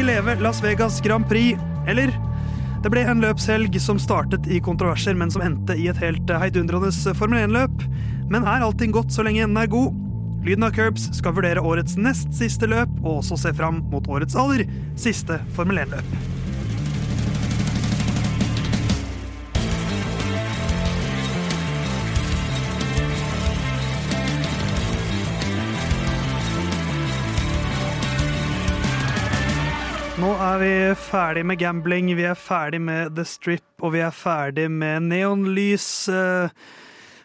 Lenge leve Las Vegas Grand Prix. Eller det ble en løpshelg som startet i kontroverser, men som endte i et helt heidundrende Formel 1-løp. Men er allting godt så lenge enden er god? Lyden av Curbs skal vurdere årets nest siste løp, og også se fram mot årets aller siste Formel 1-løp. Er vi ferdig med gambling, vi er ferdig med The Strip, og vi er ferdig med neonlys. eh,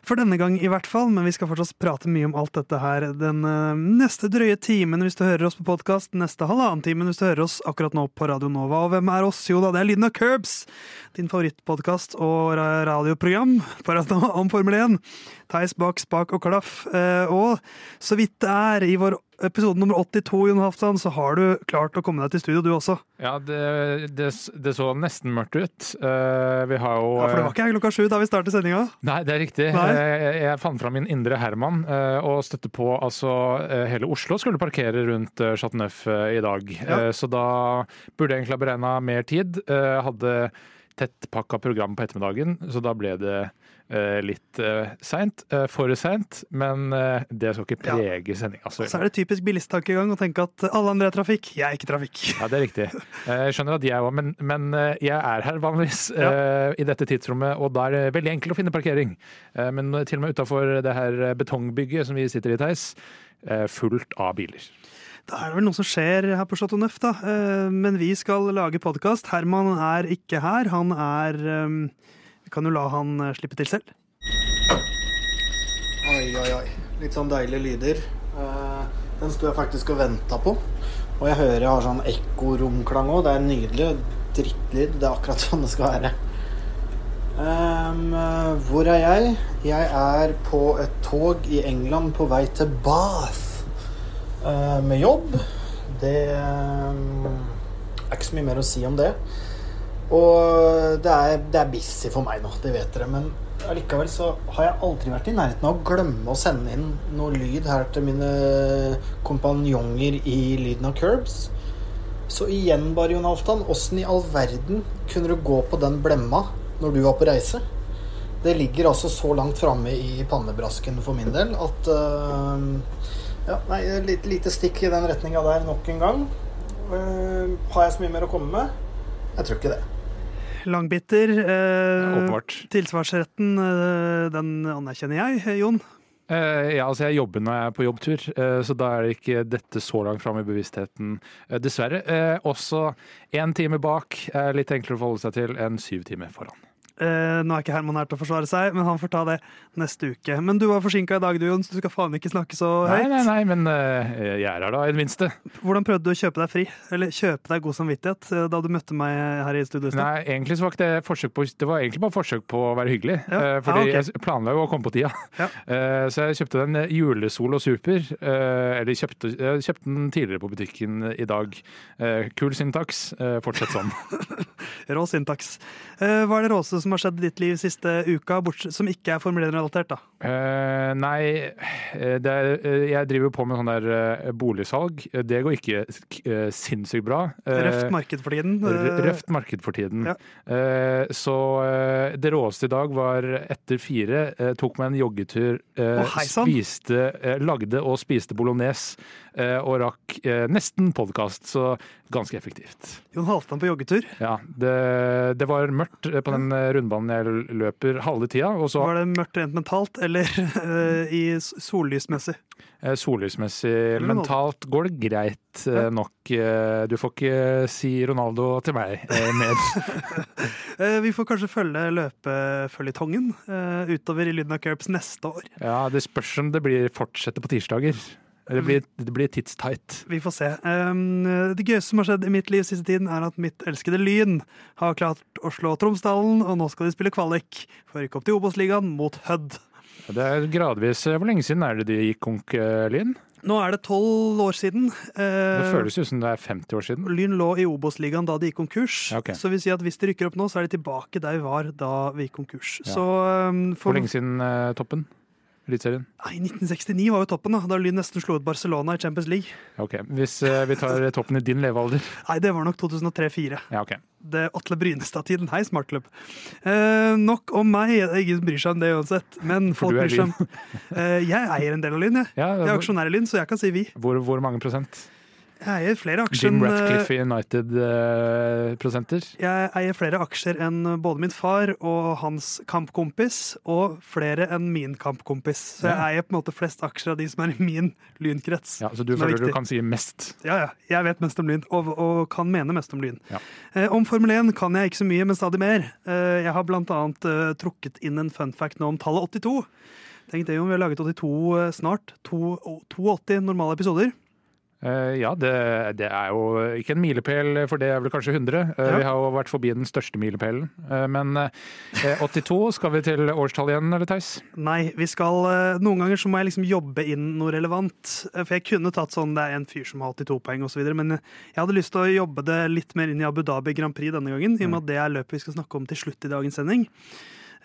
For denne gang i hvert fall, men vi skal fortsatt prate mye om alt dette her den eh, neste drøye timen hvis du hører oss på podkast, neste halvannen timen hvis du hører oss akkurat nå på Radio Nova. Og hvem er oss? Jo da, det er Lyden av Curbs, din favorittpodkast og radioprogram for om Formel 1. Theis bak spak og klaff. Eh, Og så vidt det er, i vår episode nummer 82, Jon Halvdan, så har du klart å komme deg til studio, du også. Ja, det, det, det så nesten mørkt ut. Uh, vi har jo Ja, For det var ikke her klokka sju da vi startet sendinga. Nei, det er riktig. Eh, Jeg, jeg fant fram min indre Herman uh, og støtte på altså hele Oslo skulle parkere rundt Chateauneuf Chateau Neuf i dag. Ja. Så da burde jeg egentlig ha beregna mer tid. Hadde tettpakka program på ettermiddagen, så da ble det eh, litt uh, seint. eh, for seint, men eh, det skal ikke Ja. prege sendinga. så Så er det typisk bilisttankegang å tenke at alle andre er trafikk, jeg er ikke trafikk. Ja, det er riktig. Eh, Jeg skjønner at jeg òg, men, men eh, jeg er her vanligvis ja. i dette tidsrommet, og da er det veldig enkelt å finne parkering. Eh, Men til og med utafor det her betongbygget som vi sitter i, Theis, eh, fullt av biler. Da er det vel noe som skjer her på Chateau Neuf, da. Eh, Men vi skal lage podkast. Herman er ikke her. Han er eh, Vi kan jo la han eh, slippe til selv. Oi, oi, oi. Litt sånn deilige lyder. Eh, Den sto jeg faktisk og venta på. Og jeg hører jeg har sånn ekkoromklang òg. Det er nydelig. Drittlyd. Det er akkurat sånn det skal være. Eh, hvor er jeg? Jeg er på et tog i England på vei til Bath eh, med jobb. Det eh, er ikke så mye mer å si om det. Og det er, det er busy for meg nå, det vet dere. Men allikevel så har jeg aldri vært i nærheten av å glemme å sende inn noe lyd her til mine kompanjonger i Lyden av Curbs. Så igjen, bare Jon Alftan, åssen i all verden kunne du gå på den blemma når du var på reise? Det ligger altså så langt framme i pannebrasken for min del at øh, Ja, nei, litt, lite, lite stikk i den retninga der nok en gang. Uh, har jeg så mye mer å komme med? Jeg tror ikke det. Langbitter. Eh, ja, tilsvarsretten, eh, den anerkjenner jeg, eh, Jon. Eh, ja, altså jeg jobber når jeg er på jobbtur, eh, så da er det ikke dette så langt fram i bevisstheten, dessverre. Også én time bak er litt enklere å forholde seg til enn syv timer foran. Eh, nå er ikke Herman her til å forsvare seg, men han får ta det neste uke. Men du var forsinka i dag, du, Jon, så du skal faen ikke snakke så Nei, høyt. nei, nei, men uh, jeg er her da, i det minste. Hvordan prøvde du å kjøpe deg fri? Eller kjøpe deg god samvittighet uh, da du møtte meg her i studio? Nei, egentlig så var det på Det var egentlig bare forsøk på å være hyggelig. Ja. Fordi Ah, okay. jeg planla jo å komme på tida. Ja. Så jeg kjøpte den julesol og super. Eller kjøpte, kjøpte den tidligere på butikken i dag. Kul syntaks. Fortsett sånn. Rå syntaks. Hva er det råeste som har skjedd i ditt liv siste uka, som ikke er Formel 1-relatert? da? Eh, nei, eh, er, eh, jeg driver på med sånn der uh, boligsalg. Det går ikke uh, sinnssykt bra. Røft marked for tiden. Røft marked for tiden. Ja. Så det råeste i dag var etter fire. Tok meg en joggetur. Å, spiste, lagde og spiste bolognese. Og rakk nesten podkast, så ganske effektivt. Jon Halvdan på joggetur. Ja, det, det var mørkt på den rundbanen jeg løper halve tida. Var det mørkt rent mentalt, eller eh, i sollysmessig? eh, sollysmessig mentalt går det greit eh, nok. Du får ikke si Ronaldo til meg. Eh, vi får kanskje følge løpeføljetongen utover i Lyden av Curbs neste år. Ja, det spørs om det blir fortsette på tirsdager. Det blir, det blir tidstight. Vi får se. Det gøyeste som har skjedd i mitt liv siste tiden, er at mitt elskede Lyn har klart å slå Tromsdalen, og nå skal de spille kvalik for å rykke opp til Obos-ligaen mot Hødd. Det er gradvis Hvor lenge siden er det de gikk konk, eh, Lyn? Nå er det tolv år siden. Det Eh, føles ut som det er 50 år siden. Lyn lå i Obos-ligaen da de gikk konkurs. Okay. Så vil si at hvis de rykker opp nå, så er de tilbake der vi var da vi gikk konkurs. Ja. Så um, for, Hvor lenge siden eh, toppen? Eliteserien? Nei, 1969 var jo toppen, da. Da Lyn nesten slo ut Barcelona i Champions League. Ok, Hvis uh, vi tar toppen i din levealder. Nei, det var nok 2003-2004. Ja, ok. Det Atle Brynestad-tiden. Hei, smartklubb. Eh, nok om meg. Ingen bryr seg om det uansett. Men folk bryr seg om eh, Jeg eier en del av Lyn, jeg. Ja, Jeg er aksjonær i Lyn, så jeg kan si vi. hvor, hvor mange prosent? Jeg eier flere aksjer Jim enn, eh, Ratcliffe United-prosenter? Jeg eier flere aksjer enn både min far og hans kampkompis, og flere enn min kampkompis. Så jeg Ja. eier på en måte flest aksjer av de som er i min lynkrets. ja, så du føler viktig. du kan si mest? Ja, ja. Jeg vet mest om Lyn, og, og kan mene mest om Lyn. Ja. Uh, om Formel 1 kan jeg ikke så mye, men stadig mer. Uh, jeg har blant annet eh, trukket inn en fun fact nå om tallet 82. Tenk det, om vi har laget 82 eh, snart. To, 82 normale episoder. Eh, ja, det, det er jo ikke en milepæl, for det er vel kanskje 100. Eh, Ja. Vi har jo vært forbi den største milepælen. Eh, men eh, 82, skal vi til årstall igjen, eller Theis? Nei, vi skal Noen ganger så må jeg liksom jobbe inn noe relevant. For jeg kunne tatt sånn det er en fyr som har 82 poeng osv., men jeg hadde lyst til å jobbe det litt mer inn i Abu Dhabi Grand Prix denne gangen, i og med at det er løpet vi skal snakke om til slutt i dagens sending.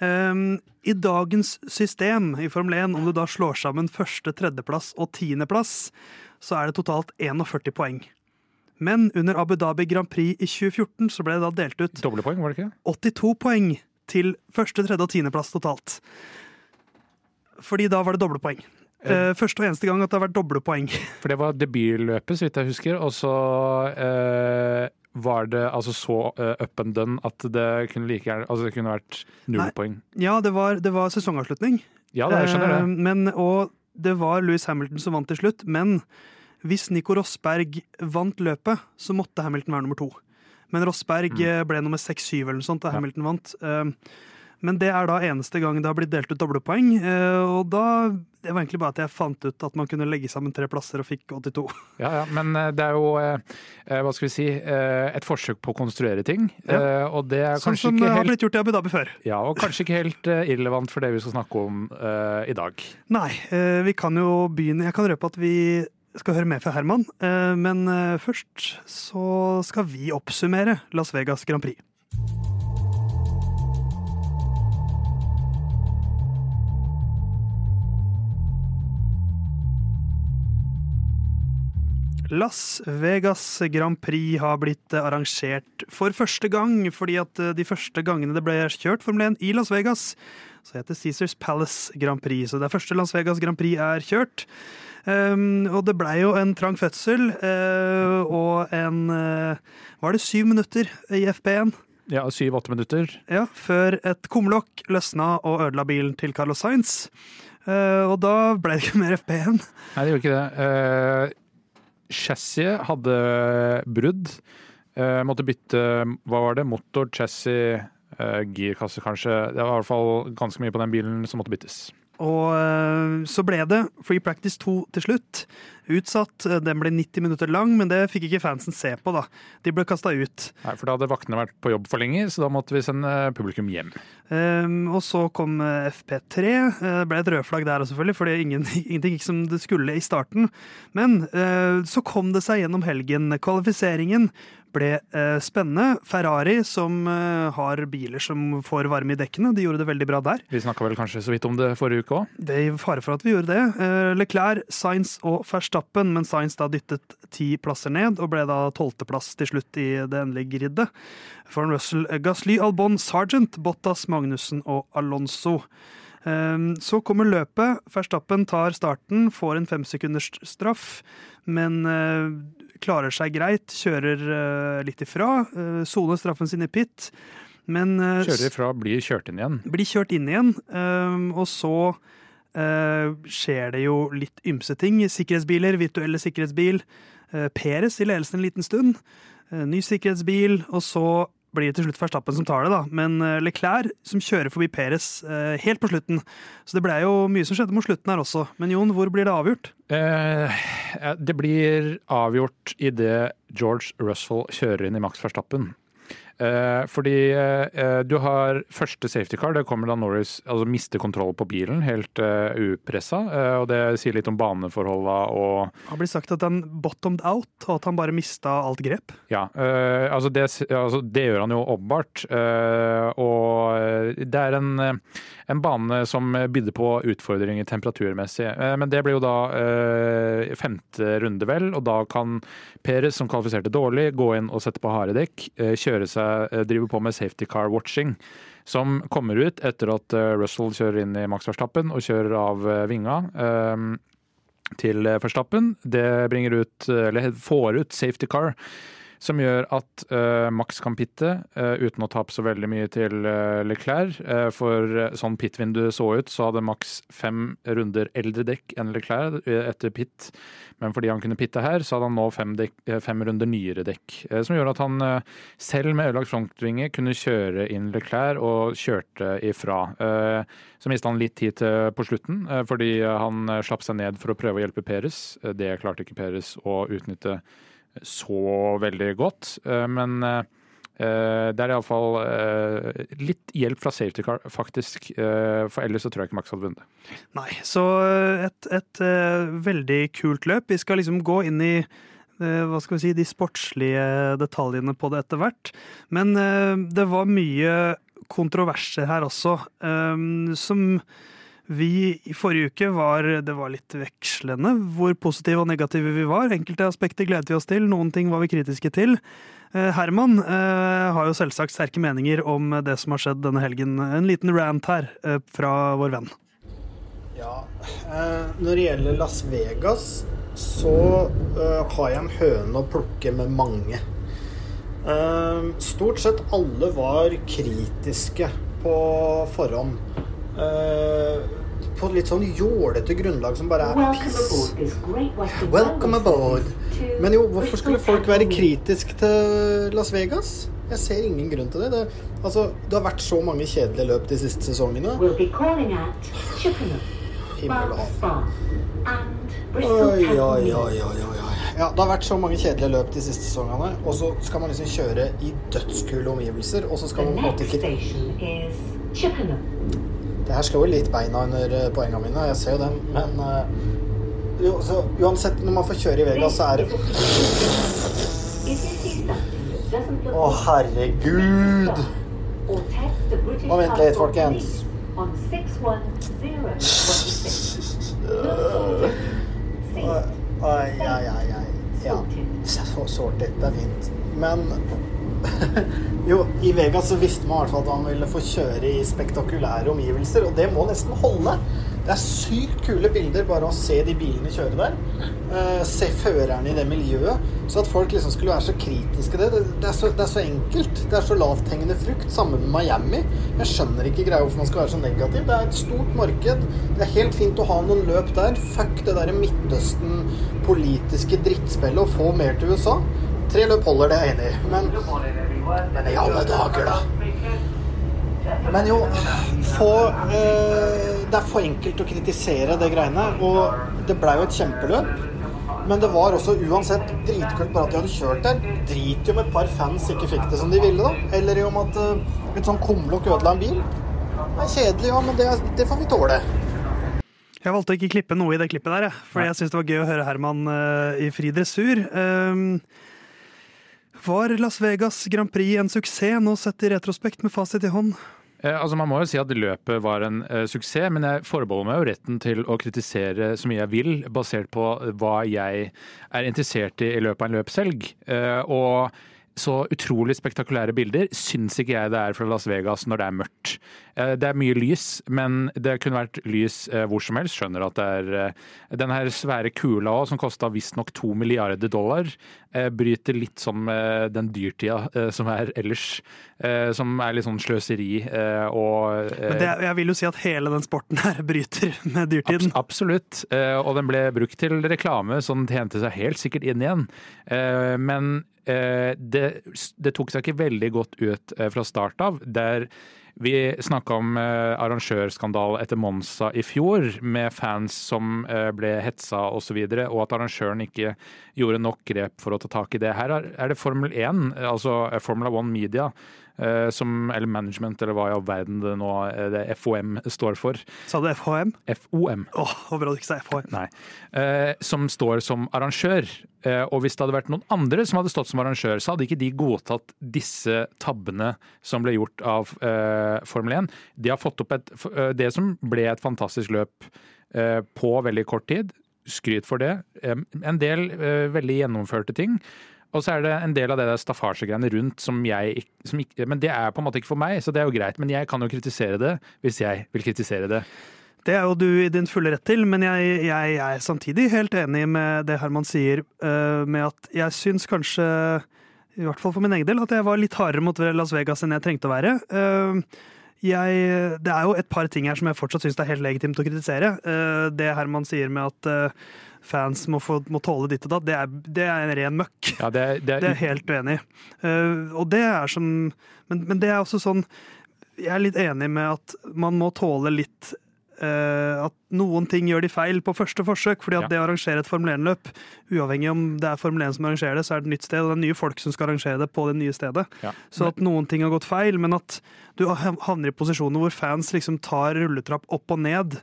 Um, I dagens system i Formel 1, om du da slår sammen første, tredjeplass og tiendeplass, så er det totalt 41 poeng. Men under Abu Dhabi Grand Prix i 2014 så ble det da delt ut Doble poeng, var det ikke? 82 poeng til første, tredje og tiendeplass totalt. Fordi da var det doble poeng. Uh, første og eneste gang at det har vært doble poeng. For det var debutløpet, så vidt jeg husker. Og så uh, var det altså så uh, up and done at det kunne like Altså det kunne vært null Nei. poeng. Ja, det var, det var sesongavslutning. Ja det, jeg skjønner Eh, det. Men, og det var Louis Hamilton som vant til slutt. Men hvis Nico Rosberg vant løpet, så måtte Hamilton være nummer to. Men Rosberg Mm. eh, ble nummer seks-syv eller noe sånt da. Hamilton vant. Men det er da eneste gang det har blitt delt ut doblepoeng. eh, Og da Det var egentlig bare at jeg fant ut at man kunne legge sammen tre plasser og fikk 82. Ja, ja, men eh, det er jo, eh, hva skal vi si, et forsøk på å konstruere ting. Ja. Og det er Sånn som ikke har blitt gjort i Abu Dhabi før. Ja, og kanskje ikke helt irrelevant for det vi skal snakke om uh, i dag. Nei, vi kan jo begynne Jeg kan røpe at vi skal høre mer fra Herman, men først så skal vi oppsummere Las Vegas Grand Prix. Las Vegas Grand Prix har blitt eh, arrangert for første gang, fordi at eh, de første gangene det ble kjørt Formel 1 i Las Vegas, så heter Caesars Palace Grand Prix. Så det er første Las Vegas Grand Prix er kjørt. Um, og det blei jo en trang fødsel, uh, og en uh, Var det syv minutter i FP1? Ja, syv-åtte minutter. Ja, før et kumlokk løsna og ødela bilen til Carlos Sainz. Uh, og da ble det ikke mer FP1. Nei, det gjorde ikke det. Uh, Chassiset hadde brudd. Eh, måtte bytte hva var det, motor, chassis, eh, girkasse kanskje. Det var i hvert fall ganske mye på den bilen som måtte byttes. Og eh, så ble det Free Practice 2 til slutt. Utsatt. Den ble 90 minutter lang, men det fikk ikke fansen se på, da. De ble kasta ut. Nei, For da hadde vaktene vært på jobb for lenge, så da måtte vi sende publikum hjem. Um, og så kom eh, FP3. Eh, Det ble et rødflagg der selvfølgelig, fordi ingen, ingenting gikk som det skulle i starten. Men uh, så kom det seg gjennom helgen. Kvalifiseringen ble eh, spennende. Ferrari, som eh, har biler som får varme i dekkene, de gjorde det veldig bra der. Vi snakka vel kanskje så vidt om det forrige uke òg. Det er i fare for at vi gjorde det. Eh, Leclerc, Sainz og Verstappen, men Sainz da dyttet ti plasser ned og ble da tolvteplass til slutt i det endelige griddet. Foran Russell, Gasly, Albon, Sargent, Bottas, Magnussen og Alonso. Så kommer løpet. Verstappen tar starten, får en femsekunders straff, men klarer seg greit. Kjører eh, litt ifra. eh, Soner straffen sin i pit. Men eh, Kjører ifra, blir kjørt inn igjen. blir kjørt inn igjen, øhm, og så skjer det jo litt ymse ting. Sikkerhetsbiler, virtuelle sikkerhetsbil. Peres i ledelsen en liten stund. Ny sikkerhetsbil, og så blir det til slutt Verstappen som tar det, da. Men eh, Leclerc som kjører forbi Perez eh, helt på slutten. Så det ble jo mye som skjedde mot slutten her også. Men Jon, hvor blir det avgjort? Eh, det blir avgjort idet George Russell kjører inn i Max Verstappen. Eh, fordi eh, du har første safety car, det kommer da Norris altså mister kontroll på bilen, helt uh, upressa. Og det sier litt om baneforholda og Det blir sagt at han bottomed out, og at han bare mista alt grep. Ja, altså, det, altså, det, gjør han jo åpenbart. og det er en, en, bane som bydde på utfordringer temperaturmessig. men det blir jo da femte runde, vel, og da kan Perez, som kvalifiserte dårlig, gå inn og sette på harde dekk, kjøre seg drive på med safety car watching. Som kommer ut etter at eh, Russell kjører inn i Max Verstappen og kjører av eh, vinga til Verstappen. Det bringer ut, eller får ut safety car som gjør at uh, Max kan pitte uh, uten å tape så veldig mye til uh, Leclerc. for sånn pit-vinduet så ut, så hadde Max fem runder eldre dekk enn Leclerc etter pit. Men fordi han kunne pitte her, så hadde han nå fem, dekk, fem runder nyere dekk. som gjorde at han selv med ødelagt frontvinge kunne kjøre inn Leclerc og kjørte ifra. så mista han litt tid til, på slutten, fordi han slapp seg ned for å prøve å hjelpe Peres. det klarte ikke Peres å utnytte så veldig godt. Eh, men eh, det er iallfall eh, litt hjelp fra safety car, faktisk. For ellers så tror jeg ikke Max hadde vunnet. Nei, så et, et veldig kult løp. Vi skal liksom gå inn i hva skal vi si, de sportslige detaljene på det etter hvert. Men det var mye kontroverser her også, som vi i forrige uke var det var litt vekslende hvor positive og negative vi var. Enkelte aspekter gledet vi oss til, noen ting var vi kritiske til. Eh, Herman eh, har jo selvsagt sterke meninger om det som har skjedd denne helgen. En liten rant her eh, fra vår venn. Ja, når det gjelder Las Vegas, så har jeg en høne å plukke med mange. Stort sett alle var kritiske på forhånd på litt sånn jålete grunnlag som bare er piss. Welcome aboard. Men jo, hvorfor skulle folk være kritisk til Las Vegas? Jeg ser ingen grunn til det. Det, altså, det har vært så mange kjedelige løp de siste sesongene. Himmel og hav. Oi, oi, oi, oi, oi. Ja, det har vært så mange kjedelige løp de siste sesongene, og så skal man liksom kjøre i dødskule omgivelser, og så skal man på en måte ikke det her slår jo litt beina under eh, poengene mine, jeg ser jo dem, men uh, jo, uansett, når man får kjøre i Vegas, så er det Å, oh, herregud! Vent litt, folkens. Ai, ai, ai. Ja. Så sårt. Det er fint. Men jo, i Vegas så visste man i hvert fall at han ville få kjøre i spektakulære omgivelser, og det må nesten holde. Det er sykt kule bilder bare å se de bilene kjøre der. Uh, se førerne i det miljøet. Så at folk liksom skulle være så kritiske det, det, det, er så, det er så enkelt. Det er så lavthengende frukt. Sammen med Miami. Jeg skjønner ikke greia hvorfor man skal være så negativ. Det er et stort marked. Det er helt fint å ha noen løp der. Fuck det derre Midtøsten-politiske drittspillet og få mer til USA. Tre løp holder, det er jeg enig i. Men, men i alle dager, da. Men jo, for, eh, Det er for enkelt å kritisere det greiene. Og det blei jo et kjempeløp. Men det var også uansett dritkult bare at de hadde kjørt der. Drit jo om et par fans ikke fikk det som de ville, da. Eller om at eh, et sånn kumlokk ødela en bil. Det er kjedelig, ja, men det, det, får vi tåle. Jeg valgte å ikke klippe noe i det klippet der, for jeg syns det var gøy å høre Herman uh, i fri dressur. Uh, var Las Vegas Grand Prix en suksess, nå sett i retrospekt med fasit i hånd? Eh, altså Man må jo si at løpet var en uh, suksess, men jeg forbeholder meg jo retten til å kritisere så mye jeg vil, basert på hva jeg er interessert i i løpet av en løpshelg. Uh, og så utrolig spektakulære bilder syns ikke jeg det er fra Las Vegas når det er mørkt. Eh, det er mye lys, men det kunne vært lys eh, hvor som helst. Skjønner at det er eh, Den her svære kula òg, som kosta visstnok to milliarder dollar, bryter litt som den dyrtida som er ellers. Som er litt sånn sløseri og Men det, jeg vil jo si at hele den sporten her bryter med dyrtiden. absolutt. Og den ble brukt til reklame, så den tjente seg helt sikkert inn igjen. Men det, det, tok seg ikke veldig godt ut fra start av. Der vi snakka om eh, arrangørskandale etter Monza i fjor, med fans som eh, ble hetsa osv., og, så videre, og at arrangøren ikke gjorde nok grep for å ta tak i det. Her er, det Formel 1, altså eh, Formula One Media, eh, som, eller management, eller hva i all verden det nå eh, det FOM står for. Sa du FHM? FOM. Åh, bra du ikke sa FHM. Nei. Eh, som står som arrangør. Eh, og hvis det hadde vært noen andre som hadde stått som arrangør, så hadde ikke de godtatt disse tabbene som ble gjort av eh, Formel 1. De har fått opp et, eh, det som ble et fantastisk løp eh, på veldig kort tid. Skryt for det. Eh, en del eh, veldig gjennomførte ting. Og så er det en del av det der staffasjegreiene rundt som jeg som ikke, Men det er på en måte ikke for meg, så det er jo greit. Men jeg kan jo kritisere det hvis jeg vil kritisere det. Det er jo du i din fulle rett til, men jeg, jeg, jeg er samtidig helt enig med det Herman sier, uh, med at jeg syns kanskje, i hvert fall for min egen del, at jeg var litt hardere mot Las Vegas enn jeg trengte å være. Uh, jeg, det er jo et par ting her som jeg fortsatt syns er helt legitimt å kritisere. Uh, det Herman sier med at fans må, få, må, tåle ditt og datt, det er, det er en ren møkk. Ja, det, er, det, er, det er helt uenig i. og det er som men, men det er også sånn Jeg er litt enig med at man må tåle litt Uh, at noen ting gjør de feil på første forsøk. fordi at ja. det å arrangere et Formel 1-løp, uavhengig om det er Formel 1 som arrangerer det, så er det et nytt sted, og det er nye folk som skal arrangere det på det nye stedet. Ja. Så at noen ting har gått feil, men at du havner i posisjoner hvor fans liksom tar rulletrapp opp og ned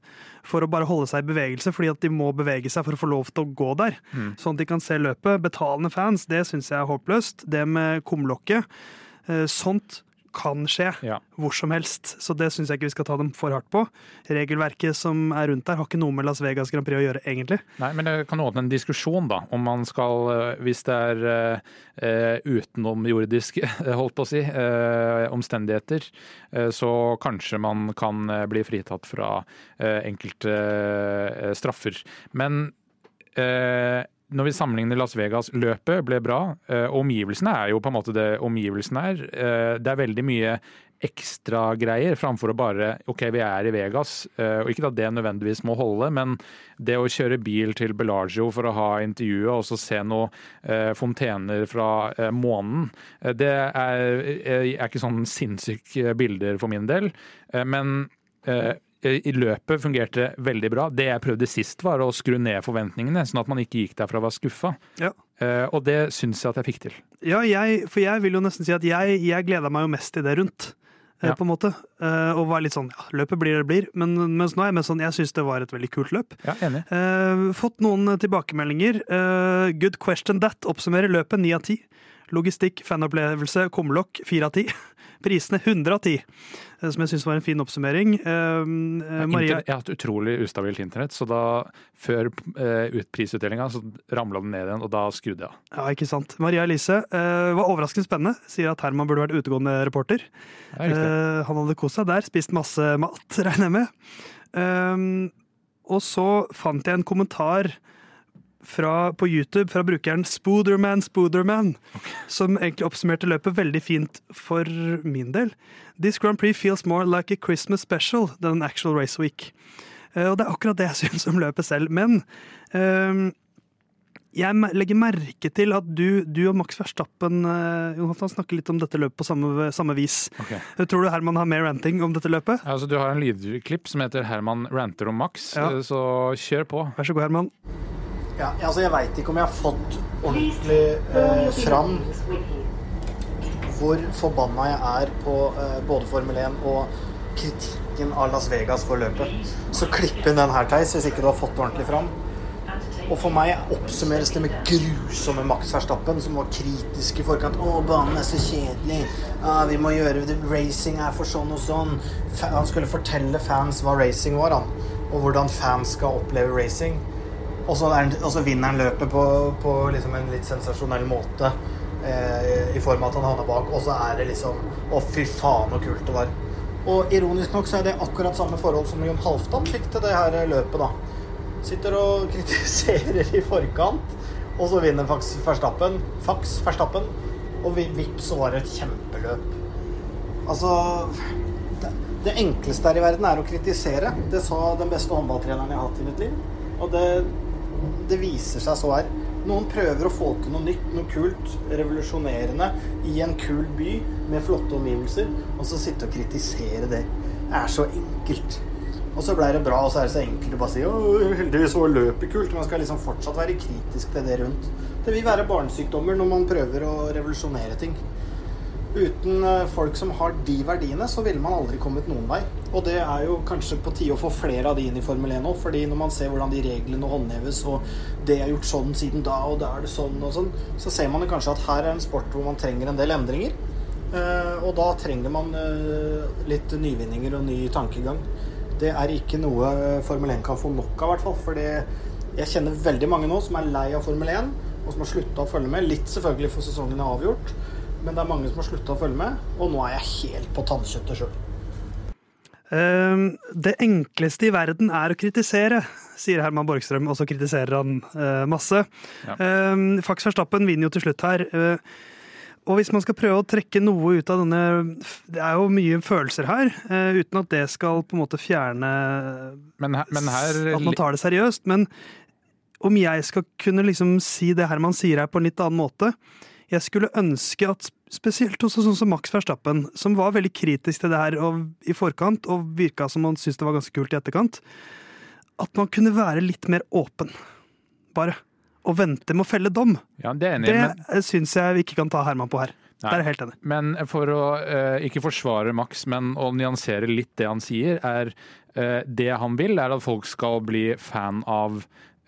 for å bare holde seg i bevegelse, fordi at de må bevege seg for å få lov til å gå der. Mm. Sånn at de kan se løpet. Betalende fans, det syns jeg er håpløst. Det med kumlokket. Uh, sånt kan skje ja. hvor som helst. Så det syns jeg ikke vi skal ta dem for hardt på. Regelverket som er rundt der, har ikke noe med Las Vegas Grand Prix å gjøre, egentlig. Nei, men det kan åpne en diskusjon, da, om man skal, eh, hvis det er uh, utenomjordiske, holdt på å si, uh, omstendigheter, uh, så kanskje man kan bli fritatt fra enkelte straffer. Men når vi sammenligner Las Vegas-løpet, ble bra. og omgivelsene er jo på en måte det omgivelsene er. Eh, det er veldig mye ekstragreier framfor å bare OK, vi er i Vegas. Eh, og ikke at det nødvendigvis må holde, men det å kjøre bil til Bellagio for å ha intervjuet og så se noen fontener fra månen, det er, er ikke sånn sinnssyke bilder for min del. Men i løpet fungerte veldig bra. Det jeg prøvde sist, var å skru ned forventningene, sånn at man ikke gikk derfra og var skuffa. Ja. Uh, og det syns jeg at jeg fikk til. Ja, jeg, for jeg vil jo nesten si at jeg, jeg gleda meg jo mest til det rundt. Uh, ja. på en måte. Uh, og var litt sånn ja, løpet blir det det blir. Men mens nå er jeg med sånn, jeg syns det var et veldig kult løp. Ja, enig. fått noen tilbakemeldinger. good question that oppsummerer løpet ni av ti. Logistikk, fanopplevelse, kumlokk fire av ti. Prisene 100 av 10, eh, som jeg syns var en fin oppsummering. Eh, Maria... Jeg har hatt utrolig ustabilt internett, så da før eh, prisutdelinga så ramla den ned igjen, og da skrudde jeg av. Ja, ikke sant. Maria Elise eh, var overraskende spennende. Sier at Herman burde vært utegående reporter. Eh, han hadde kost seg der, spist masse mat, regner jeg med. Uh, og så fant jeg en kommentar fra, på YouTube fra brukeren Spooderman Spooderman, okay. som egentlig oppsummerte løpet veldig fint for min del. This Grand Prix feels more like a Christmas special than an actual race week. Uh, og det er akkurat det jeg syns om løpet selv. Men uh, jeg legger merke til at du, du og Max Verstappen uh, Jonathan, snakker litt om dette løpet på samme, samme vis. Okay. Tror du Herman har mer ranting om dette løpet? Ja, altså, du har en lydklipp som heter 'Herman ranter om Max', ja. så kjør på. Vær så god, Herman. Ja, altså Jeg veit ikke om jeg har fått ordentlig eh, fram hvor forbanna jeg er på eh, både Formel 1 og kritikken av Las Vegas for løpet. Så klipp inn den her, Theis, hvis ikke du har fått det ordentlig fram. Og for meg oppsummeres det med grusomme Max Verstappen, som var kritisk i forkant. 'Å, banen er så kjedelig. Ja, vi må gjøre det. Racing er for sånn og sånn.' Han skulle fortelle fans hva racing var, han. Og hvordan fans skal oppleve racing. Og så, vinner han løpet på, på liksom en litt sensasjonell måte. Eh, I form av at han havner bak. Og så er det liksom Å, fy faen, så kult det var. Og ironisk nok så er det akkurat samme forhold som Jon Halvdan fikk til det her løpet, da. Sitter og kritiserer i forkant, og så vinner Fax Verstappen. Fax Verstappen. Og vips, så var det et kjempeløp. Altså det, det enkleste her i verden er å kritisere. Det sa den beste håndballtreneren jeg har hatt i mitt liv. Og det det viser seg så her. Noen prøver å få til noe nytt, noe kult, revolusjonerende i en kul by med flotte omgivelser, og så sitte og kritisere det. Det er så enkelt. Og så blei det bra, og så er det så enkelt å bare si å, heldigvis var løpet kult. Man skal liksom fortsatt være kritisk til det rundt. Det vil være barnesykdommer når man prøver å revolusjonere ting. Uten eh, folk som har de verdiene, så ville man aldri kommet noen vei. Og det er jo kanskje på tide å få flere av de inn i Formel 1 nå, fordi når man ser hvordan de reglene håndheves, og det er gjort sånn siden da, og da er det sånn og sånn, så ser man kanskje at her er en sport hvor man trenger en del endringer. Eh, Og da trenger man eh, litt nyvinninger og ny tankegang. Det er ikke noe Formel 1 kan få nok av, i hvert fall. For jeg kjenner veldig mange nå som er lei av Formel 1, og som har slutta å følge med. Litt selvfølgelig for sesongen er avgjort, men det er mange som har slutta å følge med. Og nå er jeg helt på tannkjøttet sjøl. Ehm, det enkleste i verden er å kritisere, sier Herman Borgstrøm, og så kritiserer han eh, masse. Ja. Um, Fax Verstappen vinner jo til slutt her. eh, og hvis man skal prøve å trekke noe ut av denne Det er jo mye følelser her, eh, uten at det skal på en måte fjerne Men, her- men her at man tar det seriøst. Men om jeg skal kunne liksom si det Herman sier her på en litt annen måte Jeg skulle ønske at spesielt hos sånn som Max Verstappen, som var veldig kritisk til det her og, i forkant, og virka som han syntes det var ganske kult i etterkant, at man kunne være litt mer åpen. Bare. Og vente med å felle dom. Ja, det enig. Det men- syns jeg vi ikke kan ta Herman på her. Nei. Der er jeg helt enig. Men for å uh, ikke forsvare Max, men å nyansere litt det han sier, er uh, det han vil, er at folk skal bli fan av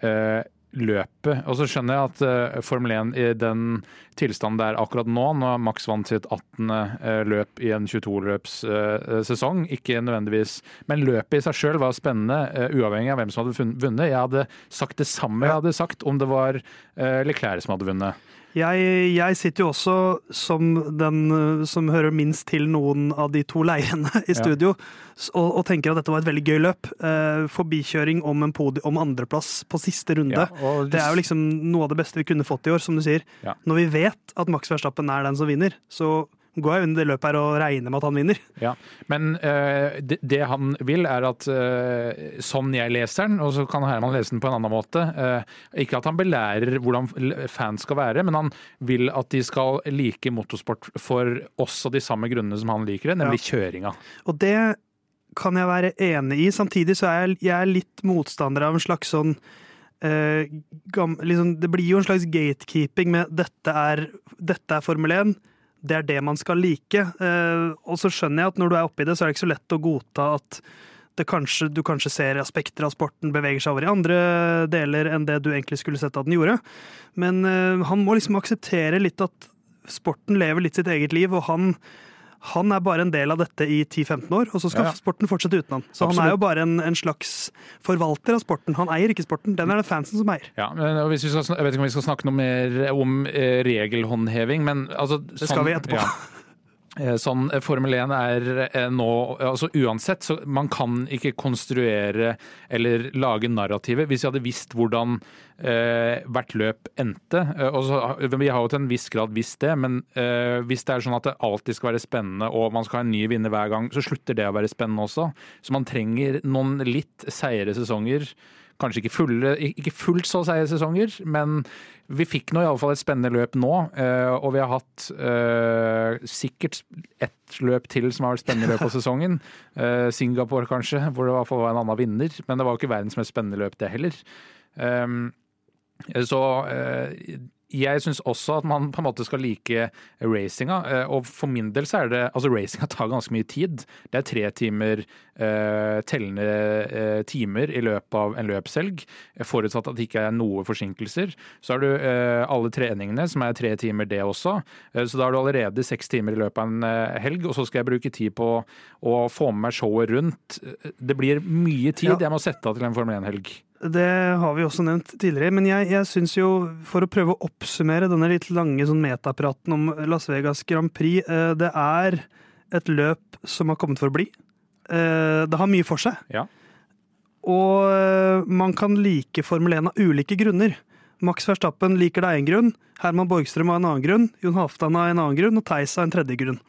eh, løpet. Og så skjønner jeg at eh, Formel 1 i den tilstanden det er akkurat nå, når Max vant sitt 18. eh, løp i en 22-løpssesong, ikke nødvendigvis Men løpet i seg sjøl var spennende, eh, uavhengig av hvem som hadde vunnet. Jeg hadde sagt det samme jeg hadde sagt om det var eh, Leclerc som hadde vunnet. Jeg, jeg sitter jo også som den uh, som hører minst til noen av de to leirene i studio, ja. og, og tenker at dette var et veldig gøy løp. Eh, forbikjøring om en podi om andreplass på siste runde. Ja, det er jo liksom noe av det beste vi kunne fått i år, som du sier. Ja. Når vi vet at Max Verstappen er den som vinner, så går jeg under det løpet her og regner med at han vinner. Ja, Men eh, det, det han vil, er at eh, sånn jeg leser den, og så kan Herman lese den på en annen måte eh, Ikke at han belærer hvordan fans skal være, men han vil at de skal like motorsport for også de samme grunnene som han liker det, nemlig kjøringa. Og det kan jeg være enig i. Samtidig så er jeg, jeg er litt motstander av en slags sånn Uh, liksom, Det blir jo en slags gatekeeping med dette er, dette er Formel 1. Det er det man skal like. Eh, og så skjønner jeg at når du er oppi det, så er det ikke så lett å godta at kanskje, du kanskje ser aspekter av sporten beveger seg over i andre deler enn det du egentlig skulle sett at den gjorde. Men eh, han må liksom akseptere litt at sporten lever litt sitt eget liv, og han han er bare en del av dette i 10-15 år, og så skal Ja, ja. sporten fortsette uten han. Så han er jo bare en, en slags forvalter av sporten. Han eier ikke sporten, den er det fansen som eier. Ja, men hvis vi skal, jeg vet ikke om vi skal snakke noe mer om eh, regelhåndheving, men altså Det skal vi etterpå. Eh, Sånn eh, Formel 1 er eh, nå altså Uansett, så man kan ikke konstruere eller lage narrativet. Hvis vi hadde visst hvordan eh, hvert løp endte så, Vi har jo til en viss grad visst det, men eh, hvis det er sånn at det alltid skal være spennende og man skal ha en ny vinner hver gang, så slutter det å være spennende også. Så man trenger noen litt seigere sesonger. Kanskje ikke, fulle, ikke fullt så seige sesonger, men vi fikk nå iallfall et spennende løp nå. eh, Og vi har hatt eh, sikkert ett løp til som har vært spennende løp på sesongen. Eh, Singapore kanskje, hvor det i hvert fall var en annen vinner. Men det var jo ikke verdens mest spennende løp, det heller. Um, så jeg syns også at man på en måte skal like racinga. eh, Og for min del så er det Altså, racinga tar ganske mye tid. Det er tre timer eh, tellende eh, timer i løpet av en løpshelg. Forutsatt at det ikke er noe forsinkelser. Så har du eh, alle treningene, som er tre timer det også. Så da har du allerede seks timer i løpet av en helg, og så skal jeg bruke tid på å få med meg showet rundt. Det blir mye tid Ja. jeg må sette av til en Formel 1-helg. Det har vi også nevnt tidligere, men jeg, jeg syns jo, for å prøve å oppsummere denne litt lange sånn metapraten om Las Vegas Grand Prix, eh, det er et løp som har kommet for å bli. Eh, Det har mye for seg. Ja. Og eh, man kan like Formel 1 av ulike grunner. Max Verstappen liker det av én grunn, Herman Borgstrøm av en annen grunn, Jon Halvdan av en annen grunn og Theis av en tredje grunn.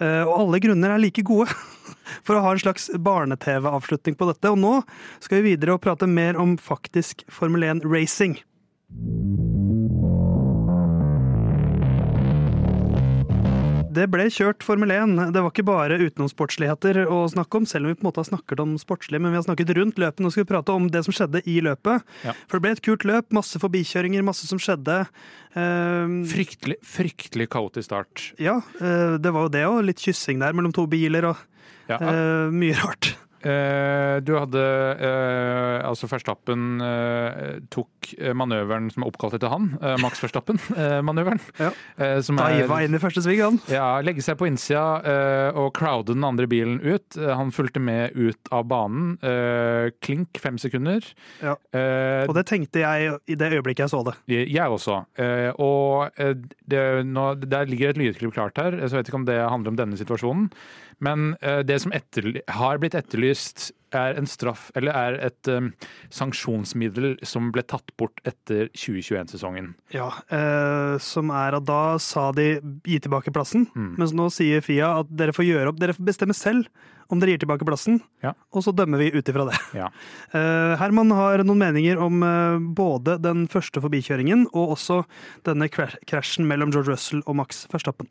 Og alle grunner er like gode for å ha en slags barne-TV-avslutning på dette. Og nå skal vi videre og prate mer om faktisk Formel 1-racing. Det ble kjørt Formel 1. Det var ikke bare utenomsportsligheter å snakke om, selv om vi på en måte har snakket om sportslig, men vi har snakket rundt løpet. Nå skal vi prate om det som skjedde i løpet. Ja. For det ble et kult løp, masse forbikjøringer, masse som skjedde. Uh, Fryktelig, fryktelig kaotisk start. ja, uh, det var jo det òg. Litt kyssing der mellom to biler og Ja, uh, mye rart. Eh, du hadde eh, altså Verstappen eh, tok manøveren som er oppkalt etter han, Max Verstappen-manøveren. Ja. som er Diva inn i første sving, han. ja, legge seg på innsida og crowde den andre bilen ut. Han fulgte med ut av banen. Klink fem sekunder. Ja. Og det tenkte jeg i det øyeblikket jeg så det. jeg også. Og det, nå, der ligger et lydklipp klart her, så jeg vet ikke om det handler om denne situasjonen. Men eh, det som har blitt etterlyst, er en straff, eller er et um, sanksjonsmiddel som ble tatt bort etter 2021-sesongen. Ja, eh, Som er at da sa de gi tilbake plassen, Mm. mens nå sier Fia at dere får gjøre opp, dere får bestemme selv om dere gir tilbake plassen, Ja. og så dømmer vi ut ifra det. Ja. Eh, Herman har noen meninger om eh, både den første forbikjøringen og også denne krasjen mellom George Russell og Max Verstappen.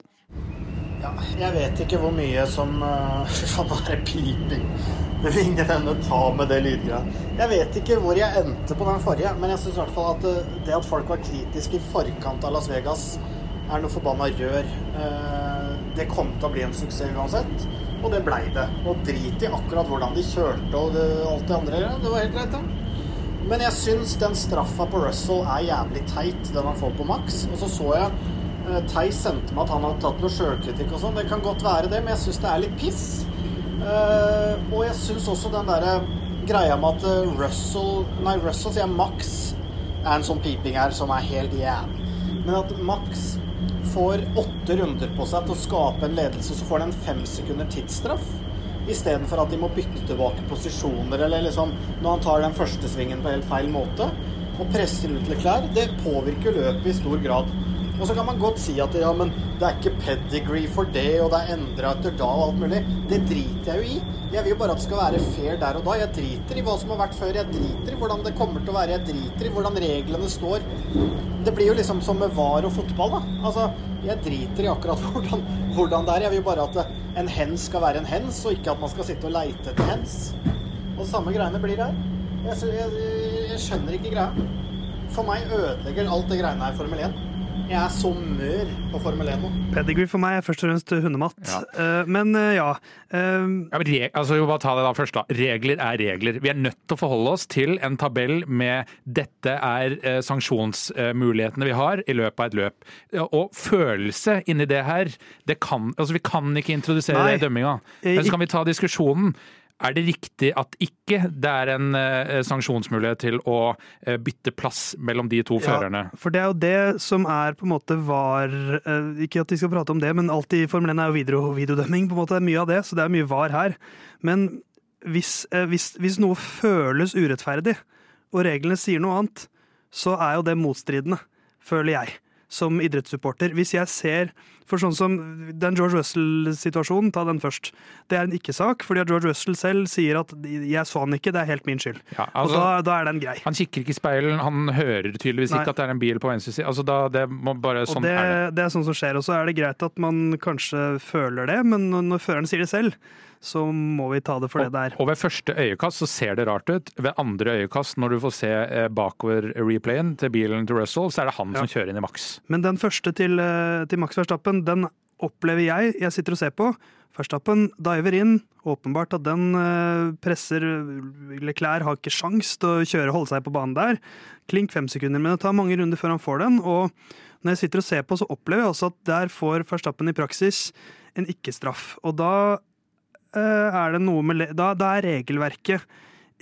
Ja, jeg vet ikke hvor mye som uh, Faen, nå er det piping. Det vil ingen ende ta med det lydgreia. Jeg vet ikke hvor jeg endte på den forrige, men jeg syns i hvert fall at uh, det at folk var kritiske i forkant av Las Vegas, er noe forbanna rør. Uh, det kom til å bli en suksess uansett, og det blei det. Og drit i akkurat hvordan de kjørte og det, alt det andre. Det var helt greit, det. Men jeg syns den straffa på Russell er jævlig teit, den han får på Max. Og så så jeg eh, Theis sendte meg at han hadde tatt noe sjølkritikk og sånn. Det kan godt være det, men jeg syns det er litt piss. Uh, og jeg syns også den derre greia med at eh, Russell Nei, Russell sier Max er en sånn piping her som er helt jævlig. Men at Max får åtte runder på seg til å skape en ledelse, så får han en fem sekunder tidsstraff. Istedenfor at de må bytte tilbake posisjoner, eller liksom når han tar den første svingen på helt feil måte og presser ut Leclerc. Det påvirker løpet i stor grad. Og så kan man godt si at ja, men det er ikke pedigree for det, og det er endra etter da og alt mulig. Det driter jeg jo i. Jeg vil jo bare at det skal være fair der og da. Jeg driter i hva som har vært før. Jeg driter i hvordan det kommer til å være. Jeg driter i hvordan reglene står. Det blir jo liksom som med VAR og fotball, da. Altså, jeg driter i akkurat hvordan, hvordan det er. Jeg vil bare at en hens skal være en hens, og ikke at man skal sitte og leite etter hens. Og samme greiene blir her. Jeg, jeg, jeg skjønner ikke greia. For meg ødelegger alt det greiene her Formel 1. Jeg er så mør på Formel 1 nå. Pedigree for meg er først og fremst hundemat. Ja. Uh, men uh, ja. Uh, Ja, men altså, jo, bare ta det da først da. Regler er regler. Vi er nødt til å forholde oss til en tabell med dette er sanksjonsmulighetene vi har i løpet av et løp. Og følelse inni det her, det kan, altså, vi kan ikke introdusere Nei. det i dømminga. Men så kan vi ta diskusjonen. Er det riktig at ikke det er en eh, sanksjonsmulighet til å eh, bytte plass mellom de to førerne? For det er jo det som er på en måte var eh, Ikke at vi skal prate om det, men alt i Formel 1 er jo video, videodømming. på en måte, er Mye av det, så det er mye var her. Men hvis, hvis, hvis noe føles urettferdig, og reglene sier noe annet, så er jo det motstridende, føler jeg, som idrettssupporter. Hvis jeg ser For sånn som den George Russell-situasjonen, ta den først. Det er en ikke-sak, fordi George Russell selv sier at 'jeg så han ikke, det er helt min skyld'. Ja, Og altså, da, da er den grei. han kikker ikke i speilen, han hører tydeligvis Nei. ikke at det er en bil på venstre side. Altså, da, det bare, Og sånn det, er det. det er sånn som skjer. Og så er det greit at man kanskje føler det, men når- føreren sier det selv, så må vi ta det for det det der. Og ved første øyekast så ser det rart ut. Ved andre øyekast, når du får se eh, bakover-replayen til bilen til Russell, så er det han Ja. som kjører inn i maks. Men den første til, eh, til Max Verstappen, den opplever jeg. Jeg sitter og ser på. Verstappen diver inn. Åpenbart at den eh, presser Leclerc har ikke sjans til å kjøre og holde seg på banen der. Klink fem sekunder, men det tar mange runder før han får den. Og når jeg sitter og ser på, så opplever jeg også at der får Verstappen i praksis en ikke-straff. Og da eh, er det noe med da, da er regelverket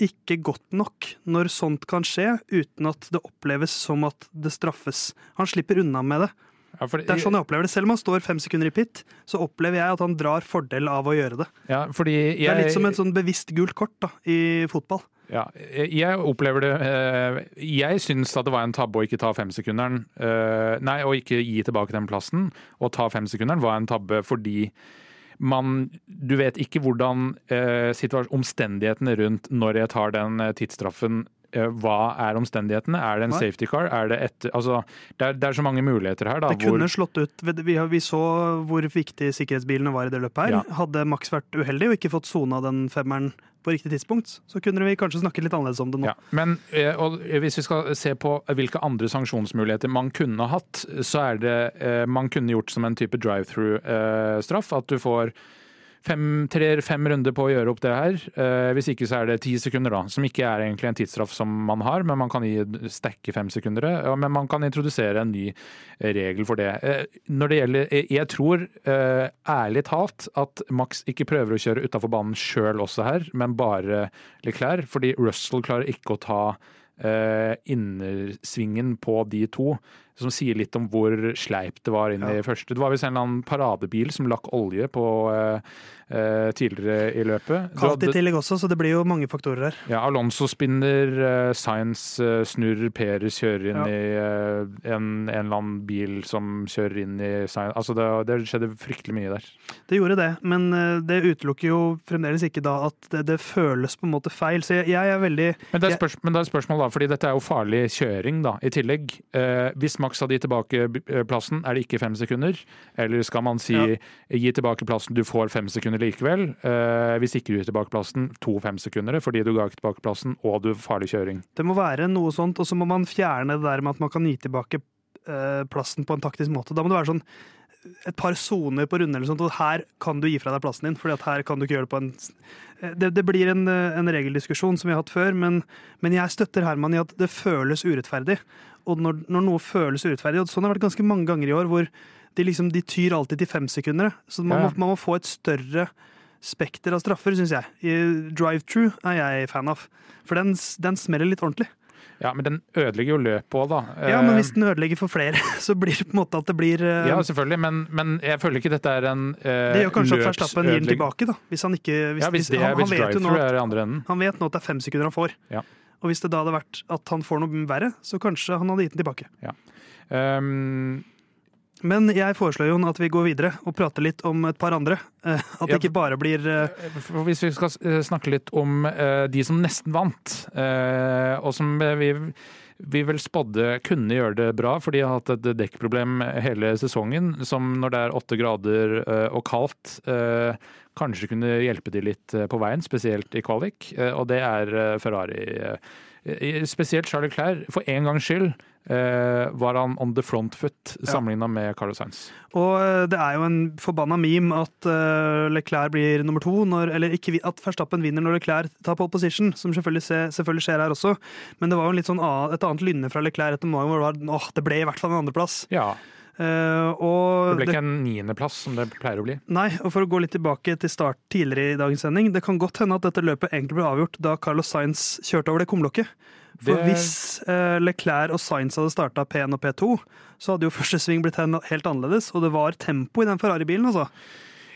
ikke godt nok når sånt kan skje, uten at det oppleves som at det straffes. Han slipper unna med det. Ja, Det er sånn jeg opplever det. Selv om han står fem sekunder i pit, så opplever jeg at han drar fordel av å gjøre det. ja, fordi jeg, Det er litt som et sånn bevisst gult kort da, i fotball. Ja, jeg opplever det eh, Jeg syns at det var en tabbe å ikke ta femsekunderen. eh, Nei, å ikke gi tilbake den plassen Å ta femsekunderen var en tabbe fordi man Du vet ikke hvordan eh, omstendighetene rundt når jeg tar den tidsstraffen hva er omstendighetene? Er det en safety car? Er det et, Altså, det er, det er så mange muligheter her, da. Det kunne slått ut Vi, vi så hvor viktig sikkerhetsbilene var i det løpet her. Ja. Hadde Max vært uheldig og ikke fått sona den femmeren på riktig tidspunkt, så kunne vi kanskje snakket litt annerledes om det nå. Ja, men eh, hvis vi skal se på hvilke andre sanksjonsmuligheter man kunne hatt, så er det eh, Man kunne gjort som en type drive-through-straff. At du får fem, tre, fem runder på å gjøre opp det her. Eh, Hvis ikke så er det ti sekunder, da. Som ikke er egentlig en tidsstraff som man har, men man kan gi stacke fem sekunder. Ja, Men man kan introdusere en ny eh, regel for det. Eh, Når det gjelder Jeg tror ærlig talt at Max ikke prøver å kjøre utafor banen sjøl også her, men bare Leclerc. Fordi Russell klarer ikke å ta innersvingen på de to. Som sier litt om hvor sleipt det var inn i første. Det var visst en eller annen paradebil som lakk olje på eh, eh, tidligere i løpet. Kaldt i tillegg også, så det blir jo mange faktorer her. ja, Alonso spinner, uh, Science eh, snurrer, Perez kjører inn Ja. i eh, en, en eller annen bil som kjører inn i Science. Altså det, det skjedde fryktelig mye der. Det gjorde det, men eh, det utelukker jo fremdeles ikke da at det, det føles på en måte feil. Så jeg, jeg er veldig Men det er, Jeg- men det er spørsmål da, fordi dette er jo farlig kjøring da, i tillegg. hvis hvis Max av de tilbake eh, plassen, er det ikke fem sekunder? Eller skal man si Ja. gi tilbake plassen, du får fem sekunder likevel? Eh, hvis ikke du gir tilbake plassen, to femsekundere fordi du ga ikke tilbake plassen, og du farlig kjøring. Det må være noe sånt, og så må man fjerne det der med at man kan gi tilbake eh, plassen på en taktisk måte. Da må det være sånn et par soner på runde eller sånt, og her kan du gi fra deg plassen din, fordi at her kan du ikke gjøre det på en Eh, det, det blir en, eh, en regeldiskusjon som vi har hatt før, men, men jeg støtter Herman i at det føles urettferdig. Og når, når noe føles urettferdig, og sånn har det vært ganske mange ganger i år, hvor de, liksom, de tyr alltid til femsekundere. Så man, Ja, må, man må få et større spekter av straffer, syns jeg. I Drive-true er jeg fan av. For den, den smeller litt ordentlig. Ja, men den ødelegger jo løpet òg, da. Ja, men Eh, hvis den ødelegger for flere, så blir det på en måte at det blir uh... Ja, selvfølgelig, men, men jeg føler ikke dette er en uh, Det gjør kanskje at Verstappen gir den tilbake, da. Hvis han ikke hvis, Ja, hvis det er hvis drive-through er i andre enden. han vet nå at det er fem sekunder han får. Ja. Og hvis det da hadde vært at han får noe verre, så kanskje han hadde gitt den tilbake. Um, Men jeg foreslår Jon, at vi går videre og prater litt om et par andre. Eh, At det ikke bare blir eh, hvis vi skal eh, snakke litt om eh, de som nesten vant, eh, og som eh, vi, vi vel spådde kunne gjøre det bra, for de har hatt et dekkproblem hele sesongen, som når det er åtte grader eh, og kaldt, eh, kanskje kunne hjelpe de litt eh, på veien, spesielt i kvalik, og det er Ferrari. Eh, Spesielt Charles Leclerc. For en gangs skyld eh, var han on the front foot sammenligna med Carlos Sainz. Og eh, det er jo en forbanna meme at Leclerc blir nummer to, når, eller ikke, at Verstappen vinner når Leclerc tar pole position, som selvfølgelig, se, selvfølgelig skjer her også. Men det var jo sånn et annet lynne fra Leclerc etter morgenen hvor det var åh, det ble i hvert fall en andreplass. Ja, og det ble ikke en niendeplass som det pleier å bli. Nei, og for å gå litt tilbake til start tidligere i dagens sending, det kan godt hende at dette løpet egentlig ble avgjort da Carlos Sainz kjørte over det kumlokket. For Det- hvis eh, Leclerc og Sainz hadde starta P1 og P2, så hadde jo første sving blitt helt annerledes, og det var tempo i den Ferrari-bilen, altså.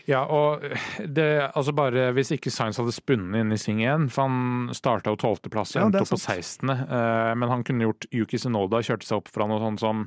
Ja, og det, altså bare hvis ikke Sainz hadde spunnet inn i sving 1, for han starta jo 12.-plass og Ja, endte opp på sant. 16., eh, men han kunne gjort Yuki Sinoda kjørte seg opp fra noe sånt som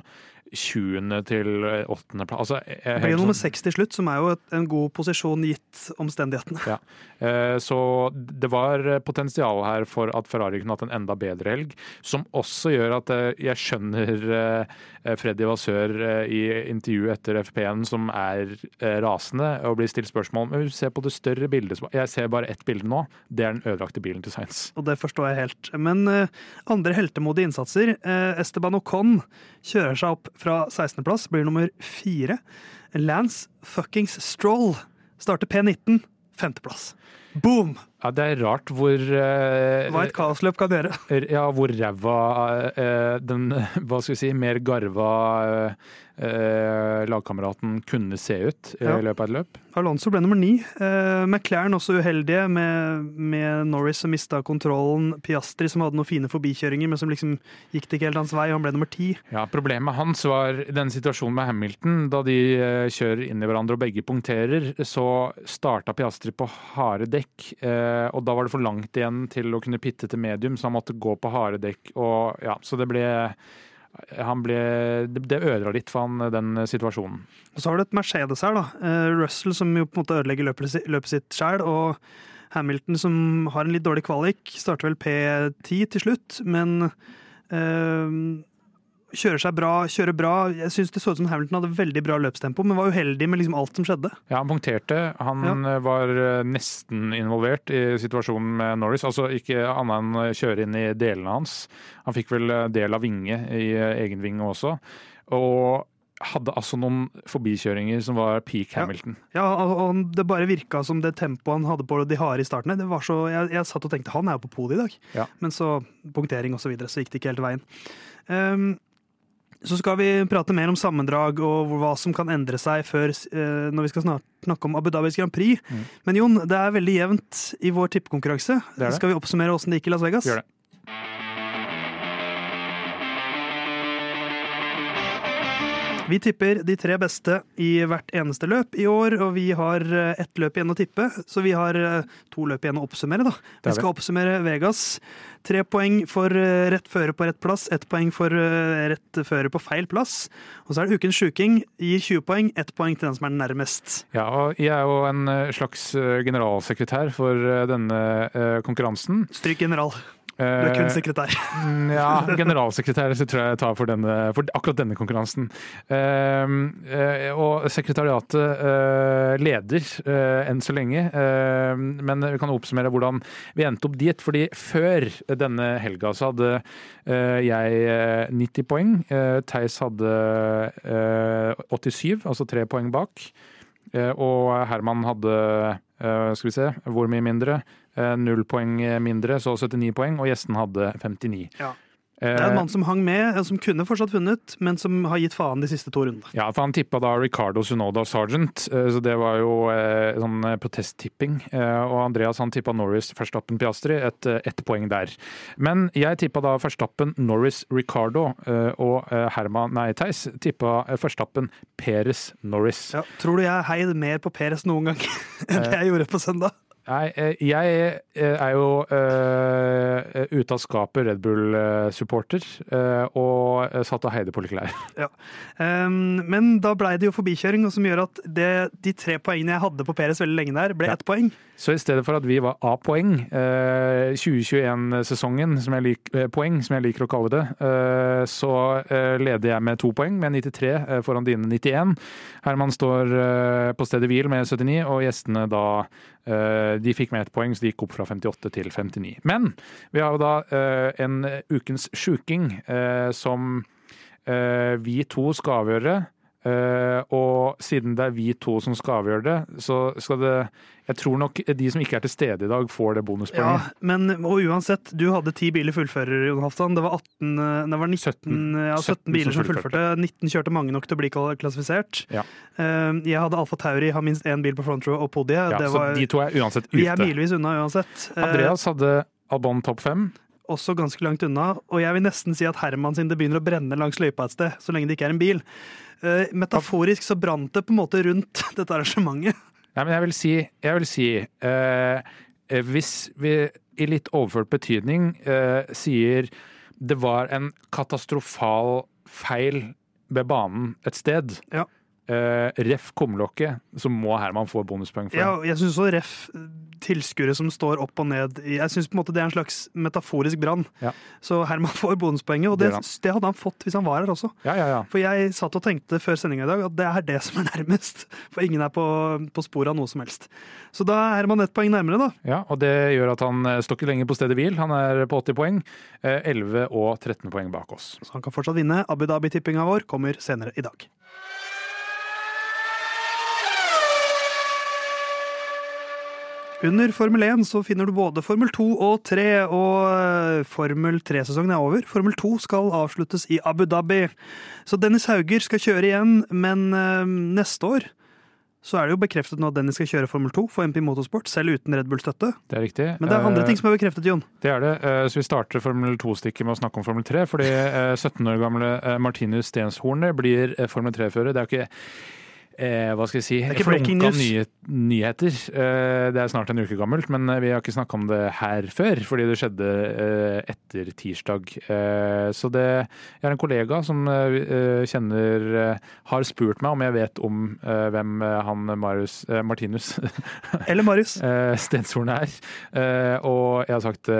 20. til 8. plass. Altså, eh, Det blir nummer sånn- seks til slutt, som er jo en god posisjon gitt omstendighetene. Ja. Eh, Så det var potensial her for at Ferrari kunne hatt en enda bedre helg, som også gjør at eh, jeg skjønner eh, Freddy Vasør eh, i intervjuet etter FP1 som er eh, rasende og blir stilt spørsmål men Vi ser på det større bildet. Jeg ser bare ett bilde nå. Det er den ødelagte bilen til Sainz. Og det forstår jeg helt. Men eh, andre heltemodige innsatser. eh, Esteban Ocon kjører seg opp fra 16.-plass, blir nummer fire. Lance fuckings Stroll starter P19, femteplass. Boom! Ja, Det er rart hvor eh, Hva et kaosløp kan gjøre. Ja, hvor ræva eh, den, hva skal vi si, mer garva eh, lagkameraten kunne se ut i Ja. løpet av et løp. Alonso ble nummer ni. Eh, McLaren også uheldige med, med Norris som mista kontrollen. Piastri som hadde noen fine forbikjøringer, men som liksom gikk det ikke helt hans vei. og Han ble nummer ti. Ja, Problemet hans var denne situasjonen med Hamilton. Da de eh, kjører inn i hverandre og begge punkterer, så starta Piastri på harde dekk. eh, og da var det for langt igjen til å kunne pitte til medium, så han måtte gå på harde dekk. Ja, Så det ble han ble, det ødela litt for han, den situasjonen. Og så har du et Mercedes her, da. Eh, Russell som jo på en måte ødelegger løpet, løpet sitt sjøl. Og Hamilton, som har en litt dårlig kvalik, starter vel P10 til slutt, men eh, kjører seg bra, kjører bra. Jeg syns det så ut som Hamilton hadde veldig bra løpstempo, men var uheldig med liksom alt som skjedde. Ja, han punkterte. Han Ja. var eh, nesten involvert i situasjonen med Norris. Altså ikke annet enn kjøre inn i delene hans. Han fikk vel eh, del av vinge i eh, egen vinge også. Og hadde altså noen forbikjøringer som var peak Hamilton. Ja, og og det bare virka som det tempoet han hadde på de harde i starten. Det var så, jeg, jeg satt og tenkte han er jo på podiet i dag, Ja. men så punktering og så videre, så gikk det ikke helt veien. Ehm, så skal vi prate mer om sammendrag og hva som kan endre seg før, eh, når vi skal snart snakke om Abu Dhabis Grand Prix. Mm. Men Jon, det er veldig jevnt i vår tippekonkurranse. Skal vi oppsummere åssen det gikk i Las Vegas? Gjør det. Vi tipper de tre beste i hvert eneste løp i år, og vi har eh, ett løp igjen å tippe, så vi har eh, to løp igjen å oppsummere. da. Vi skal oppsummere Vegas. Tre poeng for eh, rett føre på rett plass, ett poeng for rett føre på feil plass. Og så er det ukens sjuking. Gir 20 poeng, ett poeng til den som er nærmest. Ja, og jeg er jo en slags generalsekretær for denne konkurransen. Stryk general. Du er kun sekretær. Mm, Ja, generalsekretær så tror jeg jeg tar for, denne, for akkurat denne konkurransen. Ehm, eh, og sekretariatet eh, leder eh, enn så lenge, Ehm, men vi kan oppsummere hvordan vi endte opp dit. fordi før denne helga så hadde eh, jeg eh, 90 poeng. Theis hadde eh, 87, altså tre poeng bak. Eh, og Herman hadde, eh, skal vi se, hvor mye mindre? Eh, Null poeng mindre, så 79 poeng, og gjesten hadde 59. Ja. Eh, Det er en mann som hang med, som kunne fortsatt vunnet, men som har gitt faen de siste to rundene. Ja, for han tippa da Ricardo Sunoda Sargent, eh, så det var jo sånn protesttipping. Og Andreas han tippa Norris Verstappen Piastri, et eh, poeng der. Men jeg tippa da Verstappen Norris Ricardo, og Herman, nei, Theis tippa Verstappen Peres Norris. Ja. Tror du jeg heid mer på Peres noen gang enn det jeg gjorde på søndag? Nei, eh, jeg eh, er jo uh, ute av skapet Red Bull-supporter, uh, og satt og heide på litt klær. Ja. Um, men da blei det jo forbikjøring, og som gjør at det, de tre poengene jeg hadde på Peres veldig lenge der, ble Ja. ett poeng. Så i stedet for at vi var A-poeng, uh, 2021-sesongen, som, som jeg liker å kalle det, så leder jeg med to poeng, med 93 eh, foran dine 91. Herman står på stedet hvil med 79, og gjestene da de fikk med ett poeng, så de gikk opp fra 58 til 59. Men vi har jo da eh, en ukens sjuking eh, som eh, vi to skal avgjøre. Eh, og siden det er vi to som skal avgjøre det, så skal det Jeg tror nok de som ikke er til stede i dag, får det Ja, men og uansett, du hadde ti biler fullførere, Jon Halvdan. Det var 18, eh, det var 19, 17, ja, 17, 17 biler som som fullførte. 19 kjørte mange nok til å bli klassifisert. Ja. Eh, Jeg hadde Alfa Tauri, har minst én bil på front row og podiet. Ja, så var, de to er uansett vi er milevis unna uansett. Eh, Andreas hadde Albon topp fem. Også ganske langt unna. Og jeg vil nesten si at Herman sin det begynner å brenne langs løypa et sted, så lenge det ikke er en bil. Uh, metaforisk så brant det på en måte rundt dette arrangementet. Nei, men jeg vil si, jeg vil si eh, Hvis vi i litt overført betydning uh, sier det var en katastrofal feil ved banen et sted, Ja. Eh, ref kumlokket, så må Herman få bonuspoeng for Ja, jeg syns også ref tilskuere som står opp og ned Jeg syns på en måte det er en slags metaforisk brann. Ja. Så Herman får bonuspoenget, og det, Det hadde han fått hvis han var her også. Ja, ja, ja. For jeg satt og tenkte før sendinga i dag at det er det som er nærmest. For ingen er på, på sporet av noe som helst. Så da er Herman ett poeng nærmere, da. ja. Og det gjør at han eh, står ikke lenger på stedet hvil. Han er på 80 poeng. Eh, 11 og 13 poeng bak oss. Så han kan fortsatt vinne. Abu Dhabi-tippinga vår kommer senere i dag. Under Formel 1 så finner du både Formel 2 og 3, og eh, Formel 3-sesongen er over. Formel 2 skal avsluttes i Abu Dhabi. Så Dennis Hauger skal kjøre igjen, men eh, neste år så er det jo bekreftet nå at Dennis skal kjøre Formel 2 for MP Motorsport, selv uten Red Bull-støtte. Det er riktig. Men det er andre Eh, ting som er bekreftet, Jon. Det er det. Så vi starter Formel 2-stikket med å snakke om Formel 3. Fordi eh, 17 år gamle Martinus Stenshorne blir Formel 3-fører. Det er jo ikke eh, hva skal jeg si, flunka nye, nyheter. Eh, det er snart en uke gammelt, men eh, vi har ikke snakka om det her før, fordi det skjedde eh, etter tirsdag. Eh, så det Jeg har en kollega som eh, kjenner Har spurt meg om jeg vet om hvem han Marius Martinus Eller Marius. eh, Stenshorn er. Eh, og jeg har sagt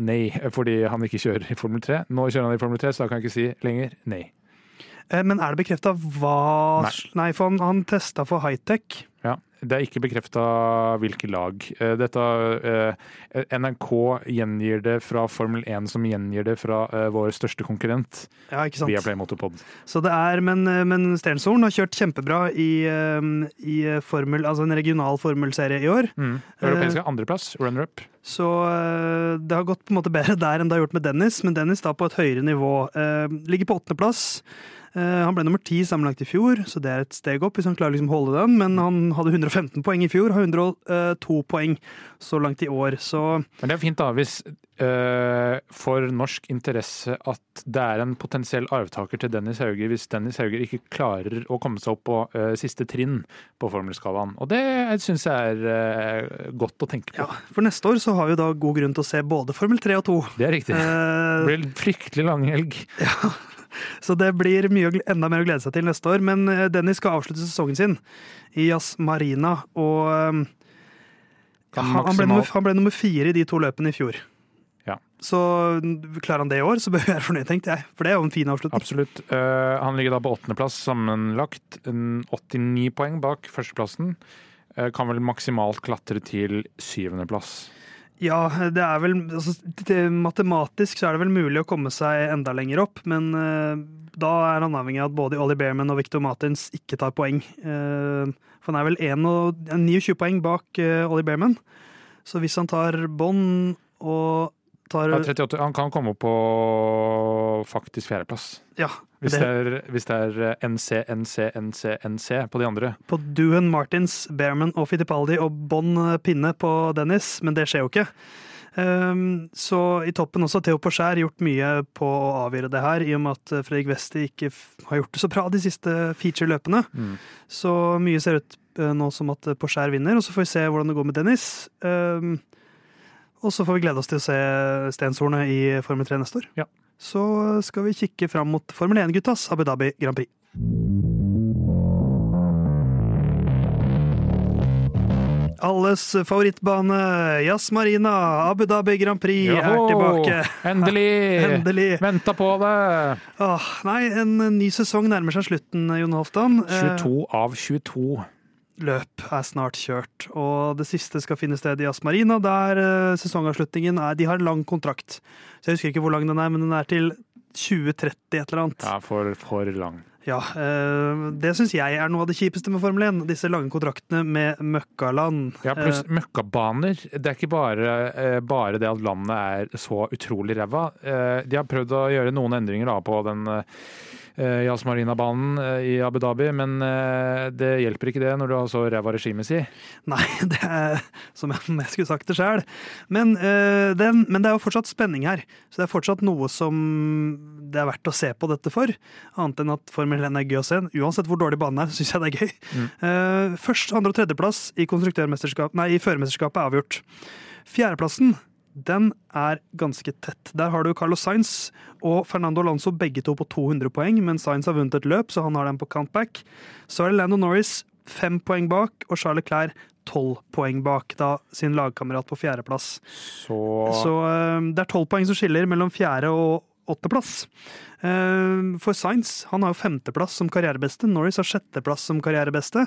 nei, fordi han ikke kjører i Formel 3. Nå kjører han i Formel 3, så da kan jeg ikke si lenger nei. Eh, Men er det bekrefta hva Nei. Nei, for han, han testa for high-tech. Ja, Det er ikke bekrefta hvilke lag. Eh, Dette, eh, NRK gjengir det fra Formel 1, som gjengir det fra vår største konkurrent, Ja, ikke sant? Viaplay Motorpod. Så det er, men, men Sternshorn har kjørt kjempebra i, i formel, altså en regional formelserie i år. Mm. Europeiske andreplass, runner-up. Så det har gått på en måte bedre der enn det har gjort med Dennis, men Dennis da på et høyere nivå. Eh, ligger på åttendeplass. Eh, han ble nummer ti sammenlagt i fjor, så det er et steg opp hvis han klarer liksom å holde den. Men han hadde 115 poeng i fjor, har 102 poeng så langt i år. Så Men det er fint da, hvis øh, for norsk interesse at det er en potensiell arvtaker til Dennis Hauger, hvis Dennis Hauger ikke klarer å komme seg opp på øh, siste trinn på formelskalaen. Og det syns jeg er øh, godt å tenke på. ja, for neste år så har vi da god grunn til å se både Formel 3 og 2. Det er riktig. Det Eh, blir fryktelig lang helg. Så det blir mye, enda mer å glede seg til neste år. Men eh, Dennis skal avslutte sesongen sin i Jazz Marina, og eh, han, han, ble nummer, han ble nummer fire i de to løpene i fjor. Ja. Så klarer han det i år, så bør vi være fornøyd, tenkte jeg. For det er jo en fin avslutning. Absolutt. Uh, han ligger da på åttendeplass sammenlagt. 89 poeng bak førsteplassen. Uh, kan vel maksimalt klatre til syvendeplass. Ja, det er vel altså, Matematisk så er det vel mulig å komme seg enda lenger opp, men uh, da er han avhengig av at både Ollie Bearman og Victor Martins ikke tar poeng. Uh, for han er vel 1 29 poeng bak uh, Ollie Bearman. Så hvis han tar bånd og tar Ja, 38. Han kan komme opp på faktisk fjerdeplass. Ja, Hvis det, det er, hvis det er eh, NC, NC, NC, NC på de andre. på Duhan Martins, Bearman og Fittipaldi og bånd eh, pinne på Dennis, men det skjer jo ikke. Um, så i toppen også Theo Porcher gjort mye på å avgjøre det her, i og med at eh, Fredrik Westi ikke har gjort det så bra de siste feature-løpene. Mm. Så mye ser ut uh, nå som at Porcher vinner, og så får vi se hvordan det går med Dennis. Um, og så får vi glede oss til å se Stenshornet i Formel 3 neste år. Ja. Så skal vi kikke fram mot Formel 1-guttas Abu Dhabi Grand Prix. Alles favorittbane, Jazz Marina, Abu Dhabi Grand Prix er tilbake. Endelig! Endelig. Venta på det! Åh, nei, en ny sesong nærmer seg slutten, Jon Halvdan. Eh, 22 av 22. løp er snart kjørt, og det siste skal finne sted i Asmarina, der eh, sesongavslutningen er De har en lang kontrakt, så jeg husker ikke hvor lang den er, men den er til 2030 et eller annet. Ja, for, for lang. Ja, eh, Det syns jeg er noe av det kjipeste med Formel 1. Disse lange kontraktene med møkkaland. Ja, pluss Eh, møkkabaner. Det er ikke bare, bare det at landet er så utrolig ræva. De har prøvd å gjøre noen endringer da, på den eh, Jazz Marina-banen eh, i Abu Dhabi, men eh, det hjelper ikke det når du har så ræva regime, si. Nei, det er som om jeg skulle sagt det sjøl. Men, men det er jo fortsatt spenning her. Så det er fortsatt noe som det er verdt å se på dette for. Annet enn at Formel 1 er gøy å se. Uansett hvor dårlig banen er, syns jeg det er gøy. Mm. Først, andre- og tredjeplass i nei, i førermesterskapet er avgjort. Fjerdeplassen den er ganske tett. Der har du Carlos Sainz og Fernando Alonso begge to på 200 poeng, men Sainz har vunnet et løp, så han har den på countback. Så er det Lando Norris fem poeng bak, og Charles Leclerc tolv poeng bak da sin lagkamerat på fjerdeplass. Så, Så eh, det er tolv poeng som skiller mellom fjerde og åtteplass. Eh, For Sainz han har jo femteplass som karrierebeste, Norris har sjetteplass som karrierebeste.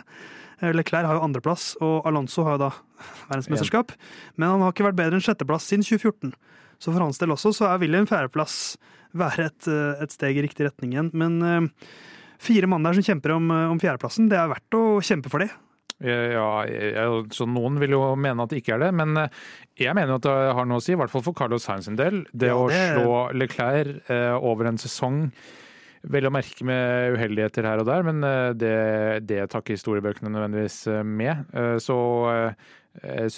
Eh, Leclerc har jo andreplass, og Alonso har jo da verdensmesterskap. Men han har ikke vært bedre enn sjetteplass siden 2014. Så for hans del også så er William fjerdeplass være et, eh, et steg i riktig retning igjen. Men fire mann der som kjemper om, om fjerdeplassen, det er verdt å kjempe for det. Ja, jeg- så noen vil jo mene at det ikke er det, men eh, jeg mener at det har noe å si, i hvert fall for Carlos Sainz sin del. Det Ja, å slå Leclerc eh, over en sesong Vel å merke med uheldigheter her og der, men eh, det, det tar ikke historiebøkene nødvendigvis med. Så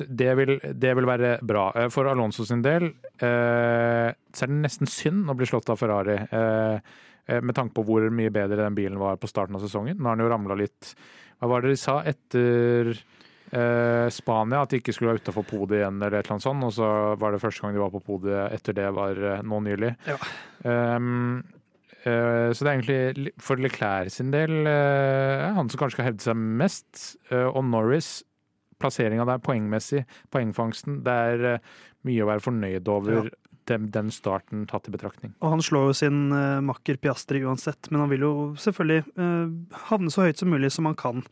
det vil, det vil være bra. For Alonso sin del så er det nesten synd å bli slått av Ferrari. Med tanke på hvor mye bedre den bilen var på starten av sesongen. Nå har den jo ramla litt Hva var det de sa etter eh, Spania? At de ikke skulle være utafor podiet igjen, eller et eller annet sånt. Og så var det første gang de var på podiet etter det var eh, nå nylig. Ja. Um, så det er egentlig for Leclerc sin del eh, han som kanskje skal hevde seg mest. Og Norris, plasseringa der poengmessig, poengfangsten, det er mye å være fornøyd over. Den, den starten tatt i betraktning. Og han slår jo sin uh, makker Piastri uansett, men han vil jo selvfølgelig uh, havne så høyt som mulig som han kan.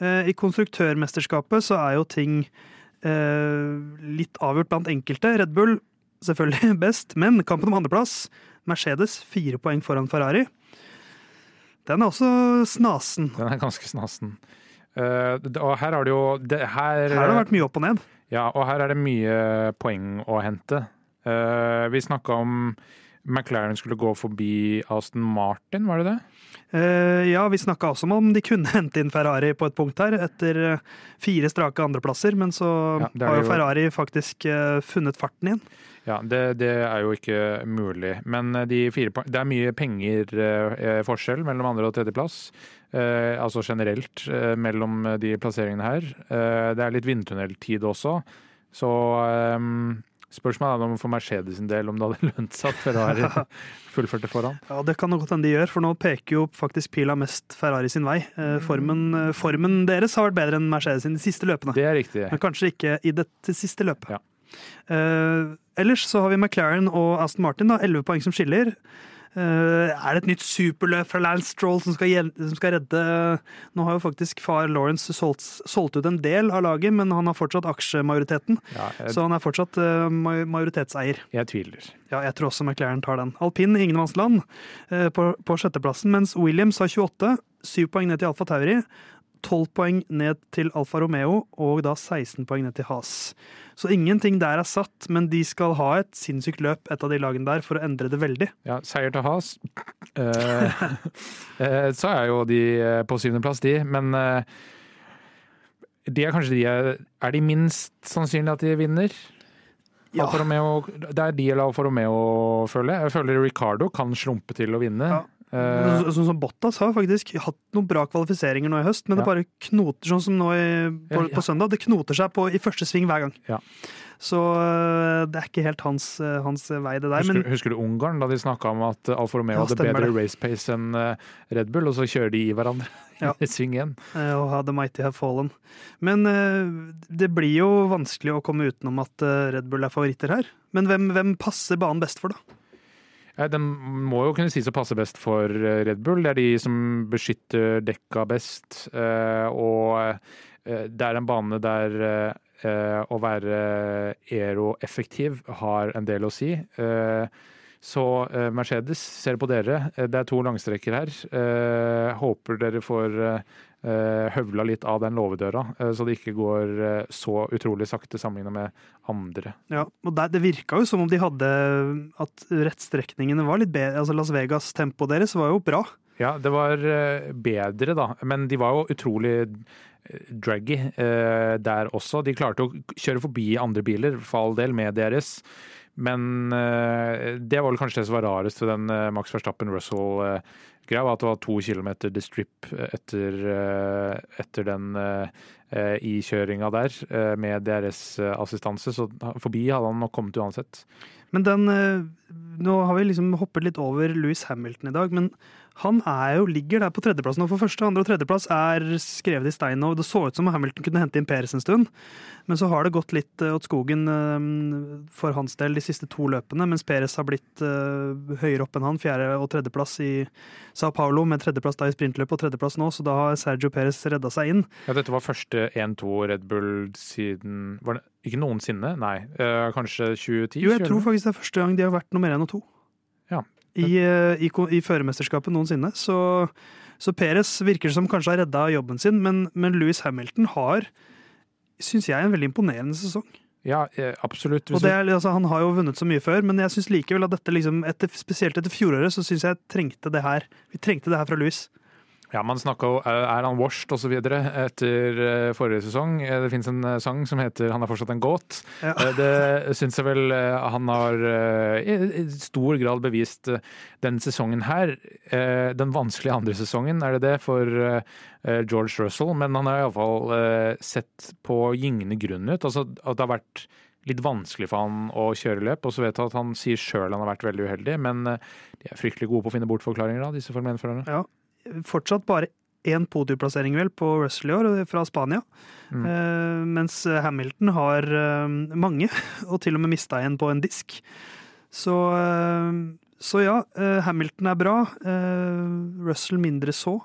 Uh, I konstruktørmesterskapet så er jo ting litt avgjort blant enkelte. Red Bull selvfølgelig best, men kampen om andreplass Mercedes fire poeng foran Ferrari. Den er også snasen. Den er ganske snasen. Og her har det jo det, her, Her har det vært mye opp og ned. Ja, og her er det mye poeng å hente. Eh, vi snakka om McLaren skulle gå forbi Aston Martin, var det det? Uh, ja, vi snakka også om om de kunne hente inn Ferrari på et punkt her, etter eh, fire strake andreplasser, men så Ja, har jo Ferrari faktisk uh, funnet farten igjen. Ja, det, det er jo ikke mulig. Men de fire Det er mye penger uh, forskjell mellom andre- og tredjeplass. Altså generelt mellom de plasseringene her. Det er litt vindtunneltid også, så eh, Spørsmålet er om for Mercedes sin del om det hadde lønt seg at Ferrari fullførte foran. Ja, Det kan godt hende de gjør, for nå peker jo faktisk pila mest Ferrari sin vei. Eh, Formen, eh, formen deres har vært bedre enn Mercedes sin de siste løpene. Det er riktig. Men kanskje ikke i dette siste løpet. Ja. Eh, ellers så har vi McLaren og Aston Martin, da, 11 poeng som skiller. Eh, er det et nytt superløp fra Lance Stroll som skal, som skal redde Nå har jo faktisk far Lawrence solgt, solgt ut en del av laget, men han har fortsatt aksjemajoriteten. Ja, jeg, Så han er fortsatt eh, majoritetseier. jeg tviler. Ja, jeg tror også McLaren tar den. Alpin ingenmannsland eh, på, på sjetteplassen, mens Williams har 28, 7 poeng ned til Alfa Tauri, 12 poeng ned til Alfa Romeo og da 16 poeng ned til Haas. Så ingenting der er satt, men de skal ha et sinnssykt løp, et av de lagene der, for å endre det veldig. Ja, seier til Haas. Eh, eh, så er jo de eh, på syvendeplass, de. Men eh, de er kanskje de er, er de minst sannsynlig at de vinner? Ja. Romeo, det er de eller Alfa Romeo, føler jeg. Jeg føler Ricardo kan slumpe til å vinne. Ja. Eh, Sånn så, som Bottas har faktisk hatt noen bra kvalifiseringer nå i høst, men det bare knoter sånn som nå i, på, Ja, ja. på søndag. Det knoter seg på, i første sving hver gang. Ja. Så øh, det er ikke helt hans, øh, hans vei, det der. husker, Men husker du Ungarn, da de snakka om at Alfa Romeo Ja, hadde bedre det. race pace enn eh, Red Bull, og så kjører de i hverandre Ja. i sving igjen. Og ha The Mighty Have Fallen. Men det blir jo vanskelig å komme utenom at Red Bull er favoritter her. Men hvem, hvem passer banen best for, da? Ja, Den må jo kunne sies å passe best for eh, Red Bull. Det er de som beskytter dekka best. eh, Og eh, det er en bane der eh, eh, å være aeroeffektiv har en del å si. Eh, Så eh, Mercedes ser på dere. Eh, Det er to langstrekker her. Eh, Håper dere får eh, eh, høvla litt av den låvedøra, eh, så det ikke går eh, så utrolig sakte sammenlignet med andre. Ja, og der, Det virka jo som om de hadde at rettstrekningene var litt bedre. Altså Las Vegas-tempoet deres var jo bra. Ja, det var eh, bedre, da. Men de var jo utrolig eh, draggy eh, der også. De klarte å kjøre forbi andre biler, for all del, med deres. Men eh, det var vel kanskje det som var rarest ved den eh, Max Verstappen-Russell-greia, at det var to kilometer strip etter, eh, etter den eh, eh, ikjøringa der, eh, med DRS-assistanse. Så forbi hadde han nok kommet uansett. Men den Nå har vi liksom hoppet litt over Louis Hamilton i dag, men han er jo, ligger der på tredjeplass nå. For første, andre og tredjeplass er skrevet i stein nå. Det så ut som Hamilton kunne hente inn Peres en stund, men så har det gått litt øh, åt skogen øh, for hans del de siste to løpene, mens Peres har blitt øh, høyere opp enn han. Fjerde- og tredjeplass i Sao Paulo, med tredjeplass da i sprintløpet og tredjeplass nå, så da har Sergio Peres redda seg inn. Ja, dette var første 1-2 Red Bull siden var det, Ikke noensinne, nei. Eh, kanskje 2010? Jo, jeg tror faktisk det er første gang de har vært nummer én og to. I, eh, i, i førermesterskapet noensinne. Så, så Perez virker som kanskje har redda jobben sin, men, men Louis Hamilton har, syns jeg, en veldig imponerende sesong. Ja, eh, absolutt. Og det er, altså, han har jo vunnet så mye før, men jeg syns likevel at dette, liksom, etter, spesielt etter fjoråret, så syns jeg trengte det her. Vi trengte det her fra Louis. Ja, man snakka jo Er han washed osv. etter eh, forrige sesong? Eh, Det fins en eh, sang som heter 'Han er fortsatt en gåt'. Ja. Eh, Det syns jeg vel eh, han har eh, i stor grad bevist denne den sesongen her. Eh, Den vanskelige andre sesongen, er det det, for eh, eh, George Russell? Men han har iallfall eh, sett på gyngende grunn ut. Altså at det har vært litt vanskelig for han å kjøre løp. Og så vet jeg at han sier sjøl han har vært veldig uheldig, men eh, de er fryktelig gode på å finne bortforklaringer, da, disse Formel 1-førerne. Ja, fortsatt bare én podiumplassering vel på Russell i år, fra Spania. Mm. Eh, mens Hamilton har eh, mange, og til og med mista en på en disk. Så, eh, så ja, Hamilton er bra. Russell mindre så.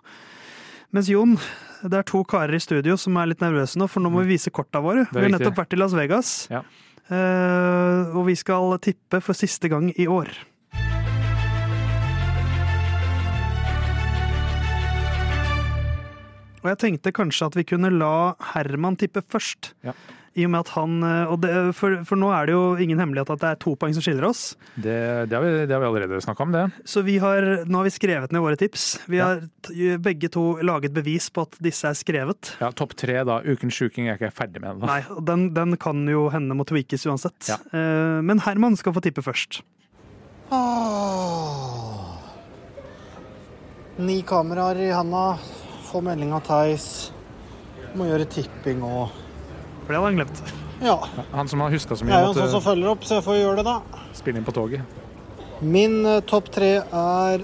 Mens Jon, det er to karer i studio som er litt nervøse nå, for nå må vi vise korta våre. Mm. Er Vi har nettopp vært i Las Vegas, Ja. og vi skal tippe for siste gang i år. Og jeg tenkte kanskje at vi kunne la Herman tippe først. Ja. I og med at han og det, for, for nå er det jo ingen hemmelighet at det er to poeng som skiller oss. Det, det, har vi, det har vi allerede snakka om, det. Så vi har, nå har vi skrevet ned våre tips. Vi Ja. har begge to laget bevis på at disse er skrevet. Ja, Topp tre, da. Ukens sjuking er ikke jeg ferdig med ennå. Nei, og den, den kan jo hende må tweakes uansett. Ja. Eh, Men Herman skal få tippe først. Åh. Ni kameraer i handa. Få melding av Theis. Må gjøre tipping og For det hadde han glemt. Ja. Han som har huska så Jeg mye, er jo en sånn som følger opp, så jeg får gjøre det, da. spille inn på toget. Min eh, topp tre er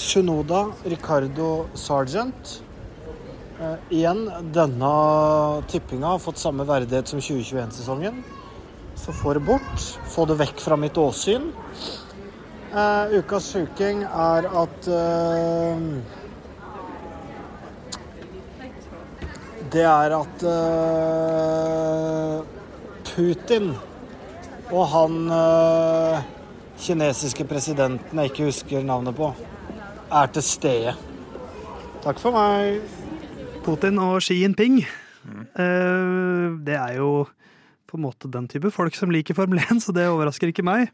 Sunoda, Ricardo Sargent. Eh, igjen, denne tippinga har fått samme verdighet som 2021-sesongen. Så få det bort. Få det vekk fra mitt åsyn. Eh, ukas sjuking er at eh, Det er at eh, Putin og han øh, kinesiske presidenten jeg ikke husker navnet på, er til stede. Takk for meg. Putin og Xi Jinping. Eh, det er jo på en måte den type folk som liker Formel 1, så det overrasker ikke meg.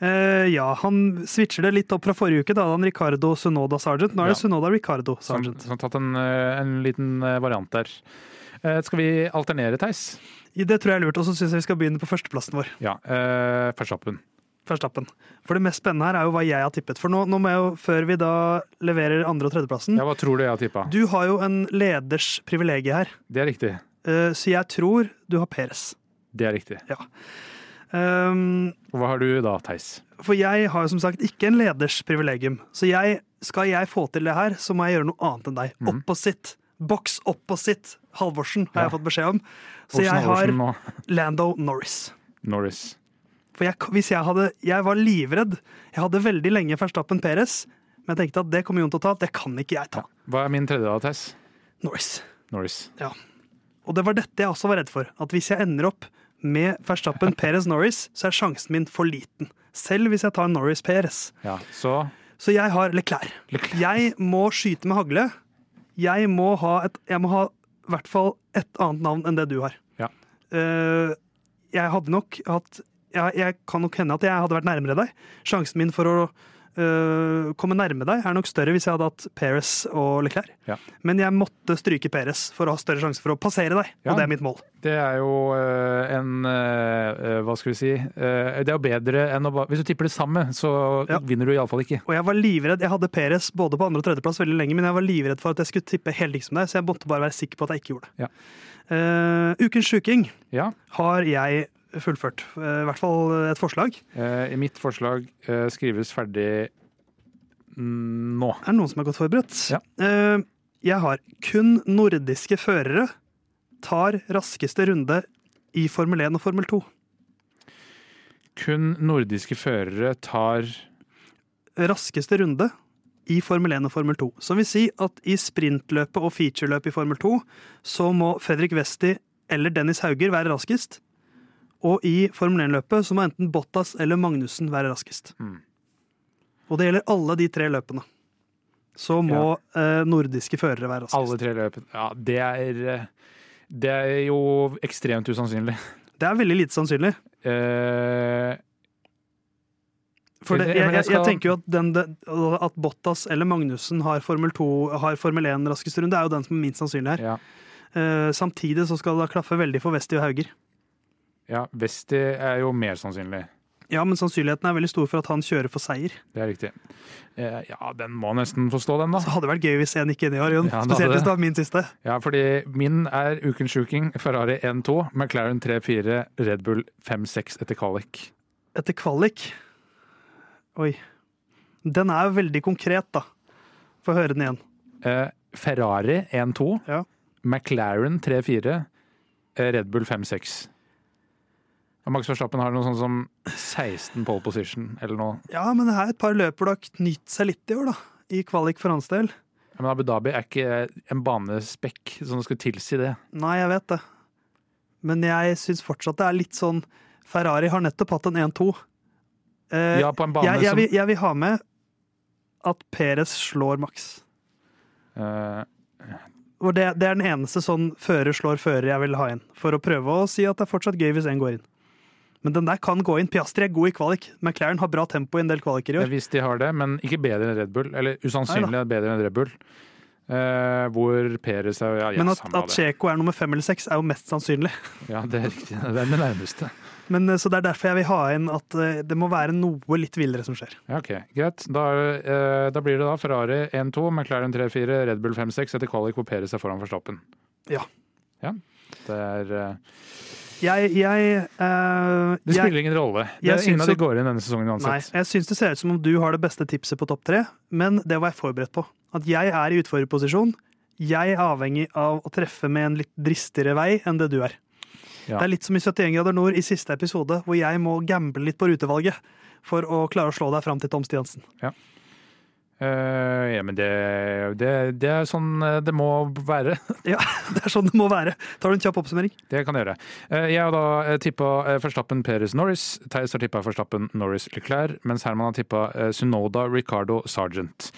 Uh, ja, han switcher det litt opp fra forrige uke. Da hadde han Ricardo Sunoda Sargent. Nå er det Ja. Sunoda Ricardo Som, Sargent. som har tatt en, eh, en liten eh, variant der. Uh, Skal vi alternere, Theis? Det tror jeg er lurt. Og så syns jeg vi skal begynne på førsteplassen vår. Ja. uh, Verstappen. Verstappen. For det mest spennende her er jo hva jeg har tippet. For nå, nå må jeg jo, før vi da leverer andre- og tredjeplassen Ja, hva tror du jeg har tippa? Du har jo en leders privilegium her, Det er riktig. Uh, så jeg tror du har Peres. Det er riktig. Um, hva har du da, Theis? For jeg har som sagt ikke en leders privilegium. Så jeg, skal jeg få til det her, så må jeg gjøre noe annet enn deg. Mhm. Opposite. Boks opposite Halvorsen, har jeg fått beskjed om. Så Horsen, jeg har Horsen, Lando Norris. Norris. For jeg, hvis jeg hadde Jeg var livredd. Jeg hadde veldig lenge Verstappen Peres, men jeg tenkte at det kommer Jon til å ta. Det kan ikke jeg ta. Hva er min tredje da, Theis? Norris. Norris. Og det var dette jeg også var redd for. At hvis jeg ender opp med Verstappen Perez Norris, så er sjansen min for liten. Selv hvis jeg tar Norris Perez. Ja, så Så jeg har Leclerc. Leclerc. Jeg må skyte med hagle. Jeg må ha et Jeg må ha i hvert fall et annet navn enn det du har. Ja. Uh, jeg hadde nok hatt jeg, jeg kan nok hende at jeg hadde vært nærmere deg. Sjansen min for å eh, komme nærme deg er nok større hvis jeg hadde hatt Perez og Leclerc. Ja. Men jeg måtte stryke Perez for å ha større sjanse for å passere deg, Ja. og det er mitt mål. Det er jo uh, en uh, Hva skal vi si? Det er jo bedre enn å bare Hvis du tipper det samme, så Ja. vinner du iallfall ikke. Og jeg var livredd. Jeg hadde Perez både på andre- og tredjeplass veldig lenge, men jeg var livredd for at jeg skulle tippe helt likt som deg, så jeg måtte bare være sikker på at jeg ikke gjorde det. Ja. Ukens sjuking Ja. har jeg fullført. Eh, I hvert fall et forslag. I mitt forslag eh, skrives ferdig nå. Er det noen som er godt forberedt? Ja. Eh, jeg har kun nordiske førere tar raskeste runde i Formel 1 og Formel 2. Kun nordiske førere tar Raskeste runde i Formel 1 og Formel 2. Som vil si at i sprintløpet og featureløpet i Formel 2 så må Fredrik Westi eller Dennis Hauger være raskest. Og i Formel 1-løpet så må enten Bottas eller Magnussen være raskest. Mm. Og det gjelder alle de tre løpene. Så må eh, nordiske førere være raskest. alle tre løpene. Ja, det er eh, Det er jo ekstremt usannsynlig. Det er veldig lite sannsynlig. Uh, For det, jeg, jeg, jeg tenker jo at, den, at Bottas eller Magnussen har Formel 2, har Formel 1 raskeste runde, er jo den som er minst sannsynlig her. Ja. Uh, samtidig så skal det da klaffe veldig for Westi og Hauger. Ja, Vesti er jo mer sannsynlig. Ja, men sannsynligheten er veldig stor for at han kjører for seier. Det er riktig. Eh, ja, den må nesten få stå, den, da. Så hadde det vært gøy hvis en gikk inn i år, Jon. Ja, Spesielt hvis det. det var min siste. Ja, fordi min er ukens sjuking. Ferrari 1-2, McLaren 3-4, Red Bull 5-6 etter kvalik. Etter kvalik Oi. Den er jo veldig konkret, da. Få høre den igjen. Eh, Ferrari 1-2, Ja. McLaren 3-4, eh, Red Bull 5-6. Max Verstappen har noe sånn som 16 pole position, eller noe. Ja, men det er et par løp hvor det har knytt seg litt i år, da. I kvalik for hans del. Men Abu Dhabi er ikke en banespekk som skal tilsi det. Nei, jeg vet det. Men jeg syns fortsatt det er litt sånn Ferrari har nettopp hatt en 1-2. Eh, Ja, på en bane jeg, jeg, som vil, jeg vil ha med at Perez slår Max. Uh... Det, det er den eneste sånn fører slår fører jeg vil ha inn. For å prøve å si at det er fortsatt gøy hvis en går inn. Men den der kan gå inn. Piastri er god i kvalik. McLaren har bra tempo i en del kvaliker i år. Hvis de har det, men ikke bedre enn Red Bull. Eller usannsynlig bedre enn Red Bull. Eh, hvor Perez er ja, Men at, at Cheko Checo er nummer fem eller seks, er jo mest sannsynlig. Ja, det er riktig. Det er det nærmeste. Men, eh, så Det er derfor jeg vil ha inn at eh, det må være noe litt villere som skjer. Ja, ok, Greit. Da, eh, da blir det da Ferrari 1-2, McLaren 3-4, Red Bull 5-6 etter kvalik hvor Perez er foran Verstappen. Ja. Ja, det er eh, Jeg, jeg, uh, Det jeg spiller ingen rolle. Det jeg er ingen av de går inn denne sesongen Nei, jeg syns det ser ut som om du har det beste tipset på topp tre, men det var jeg forberedt på. At jeg er i utfordrerposisjon. Jeg er avhengig av å treffe med en litt dristigere vei enn det du er. Ja. Det er litt som i 71 grader nord i siste episode, hvor jeg må gamble litt på rutevalget for å klare å slå deg fram til Tom Stiansen. Eh, ja, men det, det, det er sånn eh, det må være. Ja, det er sånn det må være. Tar du en kjapp oppsummering? Det kan jeg gjøre. Uh, Jeg har da tippa Verstappen Perez Norris. Theis har tippa Verstappen Norris Leclerc, mens Herman har tippa Sunoda Ricardo Sargent.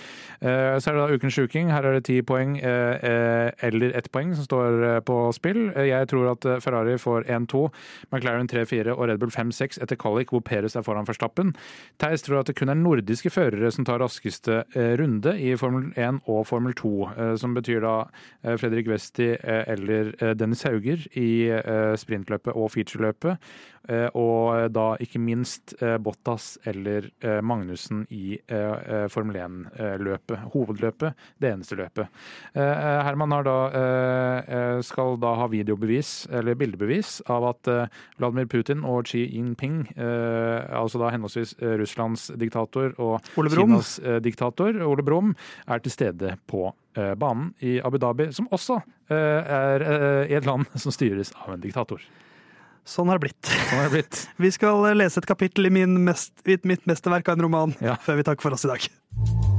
Uh, Så er det da ukens sjuking. Her er det ti poeng eller ett poeng som står på spill. Jeg tror at Ferrari får 1-2, McLaren 3-4 og Red Bull 5-6 etter Kallik, hvor Perez er foran Verstappen. Theis tror at det kun er nordiske førere som tar raskeste runde i Formel 1 og Formel 2, eh, som betyr da eh, Fredrik Westi eh, eller eh, Dennis Hauger i eh, sprintløpet og featureløpet. Eh, Og da ikke minst eh, Bottas eller eh, Magnussen i eh, eh, Formel 1-løpet. Hovedløpet, det eneste løpet. Eh, eh, Herman har da, eh, eh, skal da ha videobevis, eller bildebevis, av at eh, Vladimir Putin og Xi Jinping, eh, altså da henholdsvis eh, Russlands diktator og Kinas eh, diktator, Ole Brumm, er til stede på eh, banen i Abu Dhabi, som også eh, er eh, et land som styres av en diktator. Sånn har det blitt. Sånn er det blitt. Vi skal lese et kapittel i min mest, i mitt mesterverk av en roman Ja. før vi takker for oss i dag.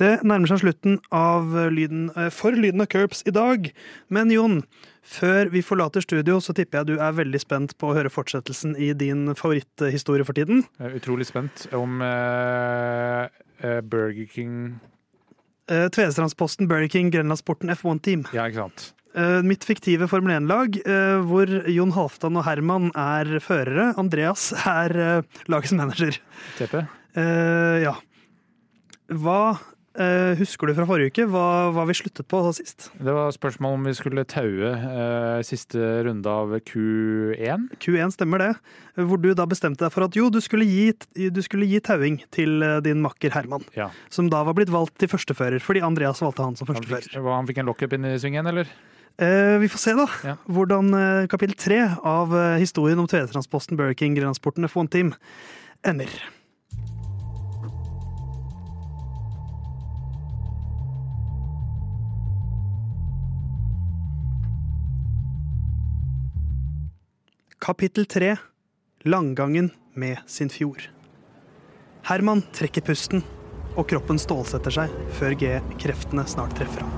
Det nærmer seg slutten av lyden, eh, for lyden av Curbs i dag. Men Jon, før vi forlater studio, så tipper jeg du er veldig spent på å høre fortsettelsen i din favoritthistorie for tiden. Utrolig spent om uh, Burger King uh, Tvedestrandsposten, Burger King, Grenlandsporten F1 Team. Ja, ikke sant? Uh, mitt fiktive Formel 1-lag, uh, hvor Jon Halvdan og Herman er førere. Andreas er uh, lagets manager. TP? Ja. Hva eh, husker du fra forrige uke? Hva, hva vi sluttet på sist? Det var spørsmål om vi skulle taue uh, siste runde av Q1. Q1 stemmer det. Hvor du da bestemte deg for at jo, du skulle gi, du skulle gi tauing til eh, din makker Herman. Ja. Som da var blitt valgt til førstefører, fordi Andreas valgte han som Han førstefører. fikk, han fikk en lockup inn i svingen, eller? Vi får se, da. Ja. Hvordan kapittel tre av historien om tvedestrandsposten Burger King Grenlandsporten F1 Team ender. Kapittel tre Langgangen med sin fjord. Herman trekker pusten, og kroppen stålsetter seg før G-kreftene snart treffer ham.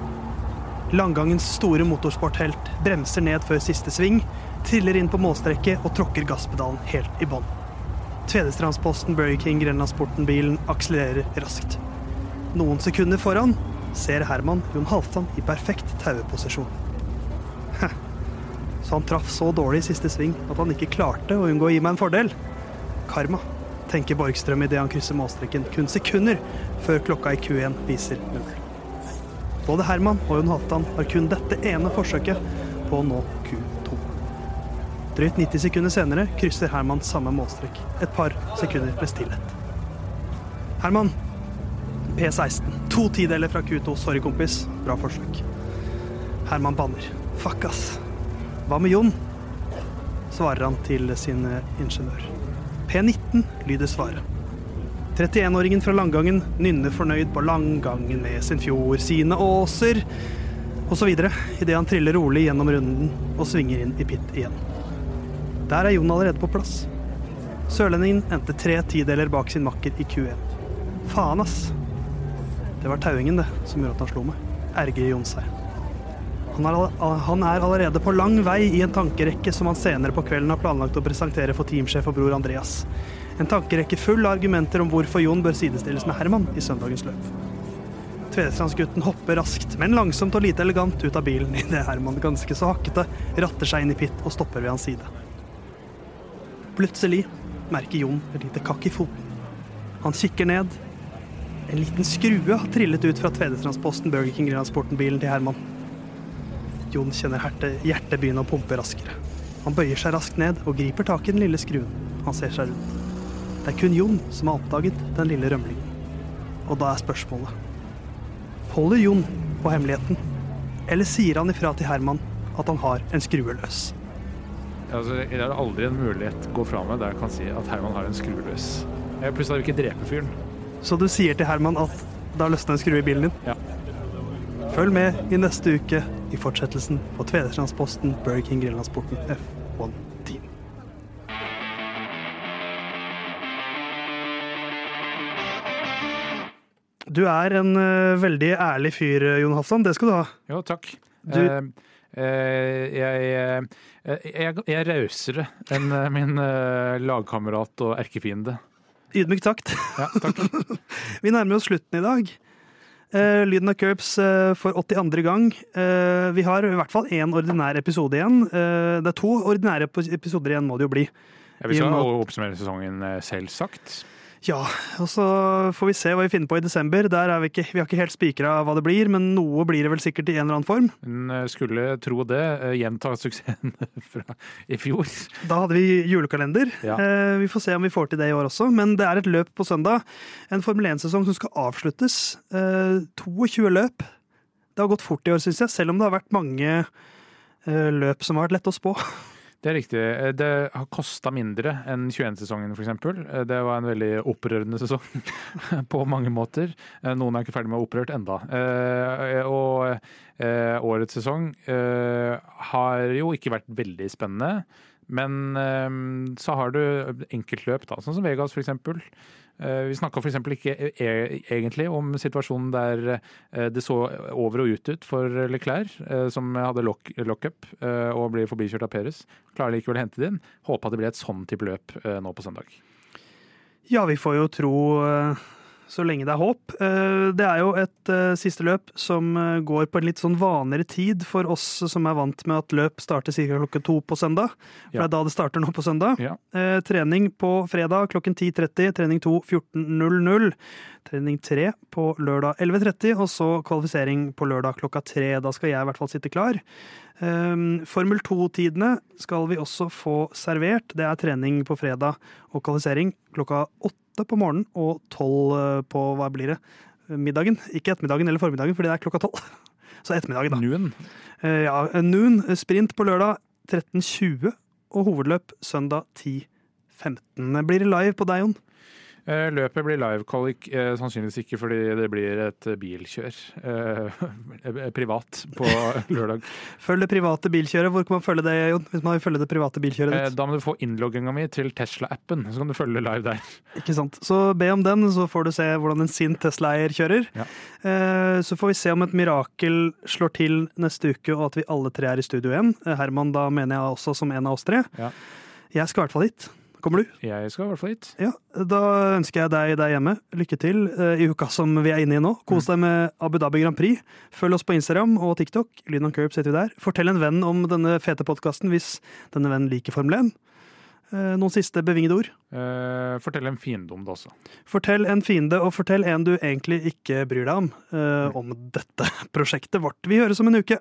Langgangens store motorsporthelt bremser ned før siste sving, triller inn på målstrekket og tråkker gasspedalen helt i bånn. Tvedestrandsposten Burger King Grenlandsporten-bilen akselererer raskt. Noen sekunder foran ser Herman Jon Halvdan i perfekt taueposisjon. Han traff så dårlig i siste sving at han ikke klarte å unngå å gi meg en fordel. Karma, tenker Borgstrøm idet han krysser målstreken kun sekunder før klokka i Q1 viser null. Både Herman og Jon Halvdan har kun dette ene forsøket på å nå Q2. Drøyt 90 sekunder senere krysser Herman samme målstrek. Et par sekunder med stillhet. Herman, P16. To tideler fra Q2. Sorry, kompis. Bra forsøk. Herman banner. Fuck, ass. Hva med Jon? Svarer han til sin eh, ingeniør. P19 lyder svaret. 31-åringen fra Langgangen nynner fornøyd på Langgangen med sin fjord, sine åser osv. idet han triller rolig gjennom runden og svinger inn i pit igjen. Der er Jon allerede på plass. Sørlendingen endte tre tideler bak sin makker i Q1. Faen, ass. Det var tauingen, det, som gjorde at han slo meg. Erger Jon seg. Han er, han er, allerede på lang vei i en tankerekke som han senere på kvelden har planlagt å presentere for teamsjef og bror Andreas. En tankerekke full av argumenter om hvorfor Jon bør sidestilles med Herman i søndagens løp. Tvedestrandsgutten hopper raskt, men langsomt og lite elegant ut av bilen idet Herman ganske så hakkete ratter seg inn i pit og stopper ved hans side. Plutselig merker Jon et lite kakk i foten. Han kikker ned. En liten skrue har trillet ut fra Tvedestrandsposten Burger King-transporten-bilen til Herman. Jon kjenner hjertet begynne å pumpe raskere. Han bøyer seg raskt ned og griper tak i den lille skruen. Han ser seg rundt. Det er kun Jon som har oppdaget den lille rømlingen. Og da er spørsmålet Holder Jon på hemmeligheten, eller sier han ifra til Herman at han har en skrue løs? Altså, det er aldri en mulighet å gå fra meg der jeg kan si at Herman har en skrue løs. Plutselig vil ikke drepe fyren. Så du sier til Herman at det har løsna en skrue i bilen din? Ja. Følg med i neste uke i fortsettelsen på Tvedestrandsposten Burger King Grenlandsporten F1 Team. Du er en uh, veldig ærlig fyr, Jon Halvdan. Det skal du ha. Jo, takk. Du... Uh, uh, jeg, jeg, jeg er rausere enn min lagkamerat og erkefiende. Ydmykt sagt. Ja, takk. Vi nærmer oss slutten i dag. Uh, Lyden av Curbs uh, for 82. gang. Uh, vi har i hvert fall én ordinær episode igjen. det er to ordinære episoder igjen, må det jo bli. Ja, vi skal oppsummere sesongen, selvsagt. Ja, og så får vi se hva vi finner på i desember. Der er vi, ikke, vi har ikke helt spikra hva det blir, men noe blir det vel sikkert i en eller annen form. En skulle tro det. Gjenta suksessen fra i fjor. Da hadde vi julekalender. Ja. Vi får se om vi får til det i år også. Men det er et løp på søndag. En Formel 1-sesong som skal avsluttes. 22 løp. Det har gått fort i år, syns jeg, selv om det har vært mange løp som har vært lette å spå. Det er riktig. Det har kosta mindre enn 21-sesongen f.eks. Det var en veldig opprørende sesong på mange måter. Noen er ikke ferdig med å opprørt enda. Og årets sesong har jo ikke vært veldig spennende. Men så har du enkeltløp, da, sånn som Vegas f.eks. Eh, vi snakka f.eks. ikke e, egentlig om situasjonen der eh, det så over og ut ut for Leclerc, eh, som hadde lockup og blir forbikjørt av Peres. Klarer likevel å hente det inn. Håper at det blir et sånn type løp nå på søndag. Ja, vi får jo tro så lenge det er håp. Eh, det er jo et eh, siste løp som eh, går på en litt sånn vanligere tid for oss som er vant med at løp starter ca. klokken to på søndag. For det er da det starter nå på søndag. Ja. Trening på fredag klokken 10.30, trening 2 14.00. Trening tre på lørdag 11.30, og så kvalifisering på lørdag klokka tre. Da skal jeg i hvert fall sitte klar. Formel 2-tidene skal vi også få servert. Det er trening på fredag og kvalifisering klokka åtte på morgenen og tolv eh, på hva blir det? Middagen. Ikke ettermiddagen eller formiddagen, fordi det er klokka tolv. Så ettermiddagen, da. Noon. Eh, ja, noon. Sprint på lørdag 13.20 og hovedløp søndag 10.15. Blir det live på deg, Jon? Eh, løpet blir live-colic, eh, sannsynligvis ikke fordi det blir et bilkjør eh, privat på lørdag. Følg det private bilkjøret. Hvor kan man følge det, Jon? Hvis man vil følge det private bilkjøret ditt? Da må du få innlogginga mi til Tesla-appen, så kan du følge live der. Ikke sant. Så be om den, så får du se hvordan en sint Tesla-eier kjører. Ja. Så får vi se om et mirakel slår til neste uke, og at vi alle tre er i studio igjen. Herman, da mener jeg også som en av oss tre. Ja. Jeg skal i hvert fall hit Kommer du? Jeg skal i hvert fall hit. Ja, Da ønsker jeg deg der hjemme lykke til eh, i uka som vi er inne i nå. Kos deg med Abu Dhabi Grand Prix. Følg oss på Instagram og TikTok. Lyden on Curb heter vi der. Fortell en venn om denne fete podkasten hvis denne vennen liker Formel 1. Eh, Noen siste bevingede ord? Eh, fortell en fiende om det også. Fortell en fiende, og fortell en du egentlig ikke bryr deg om, eh, om dette prosjektet vårt. Vi høres om en uke.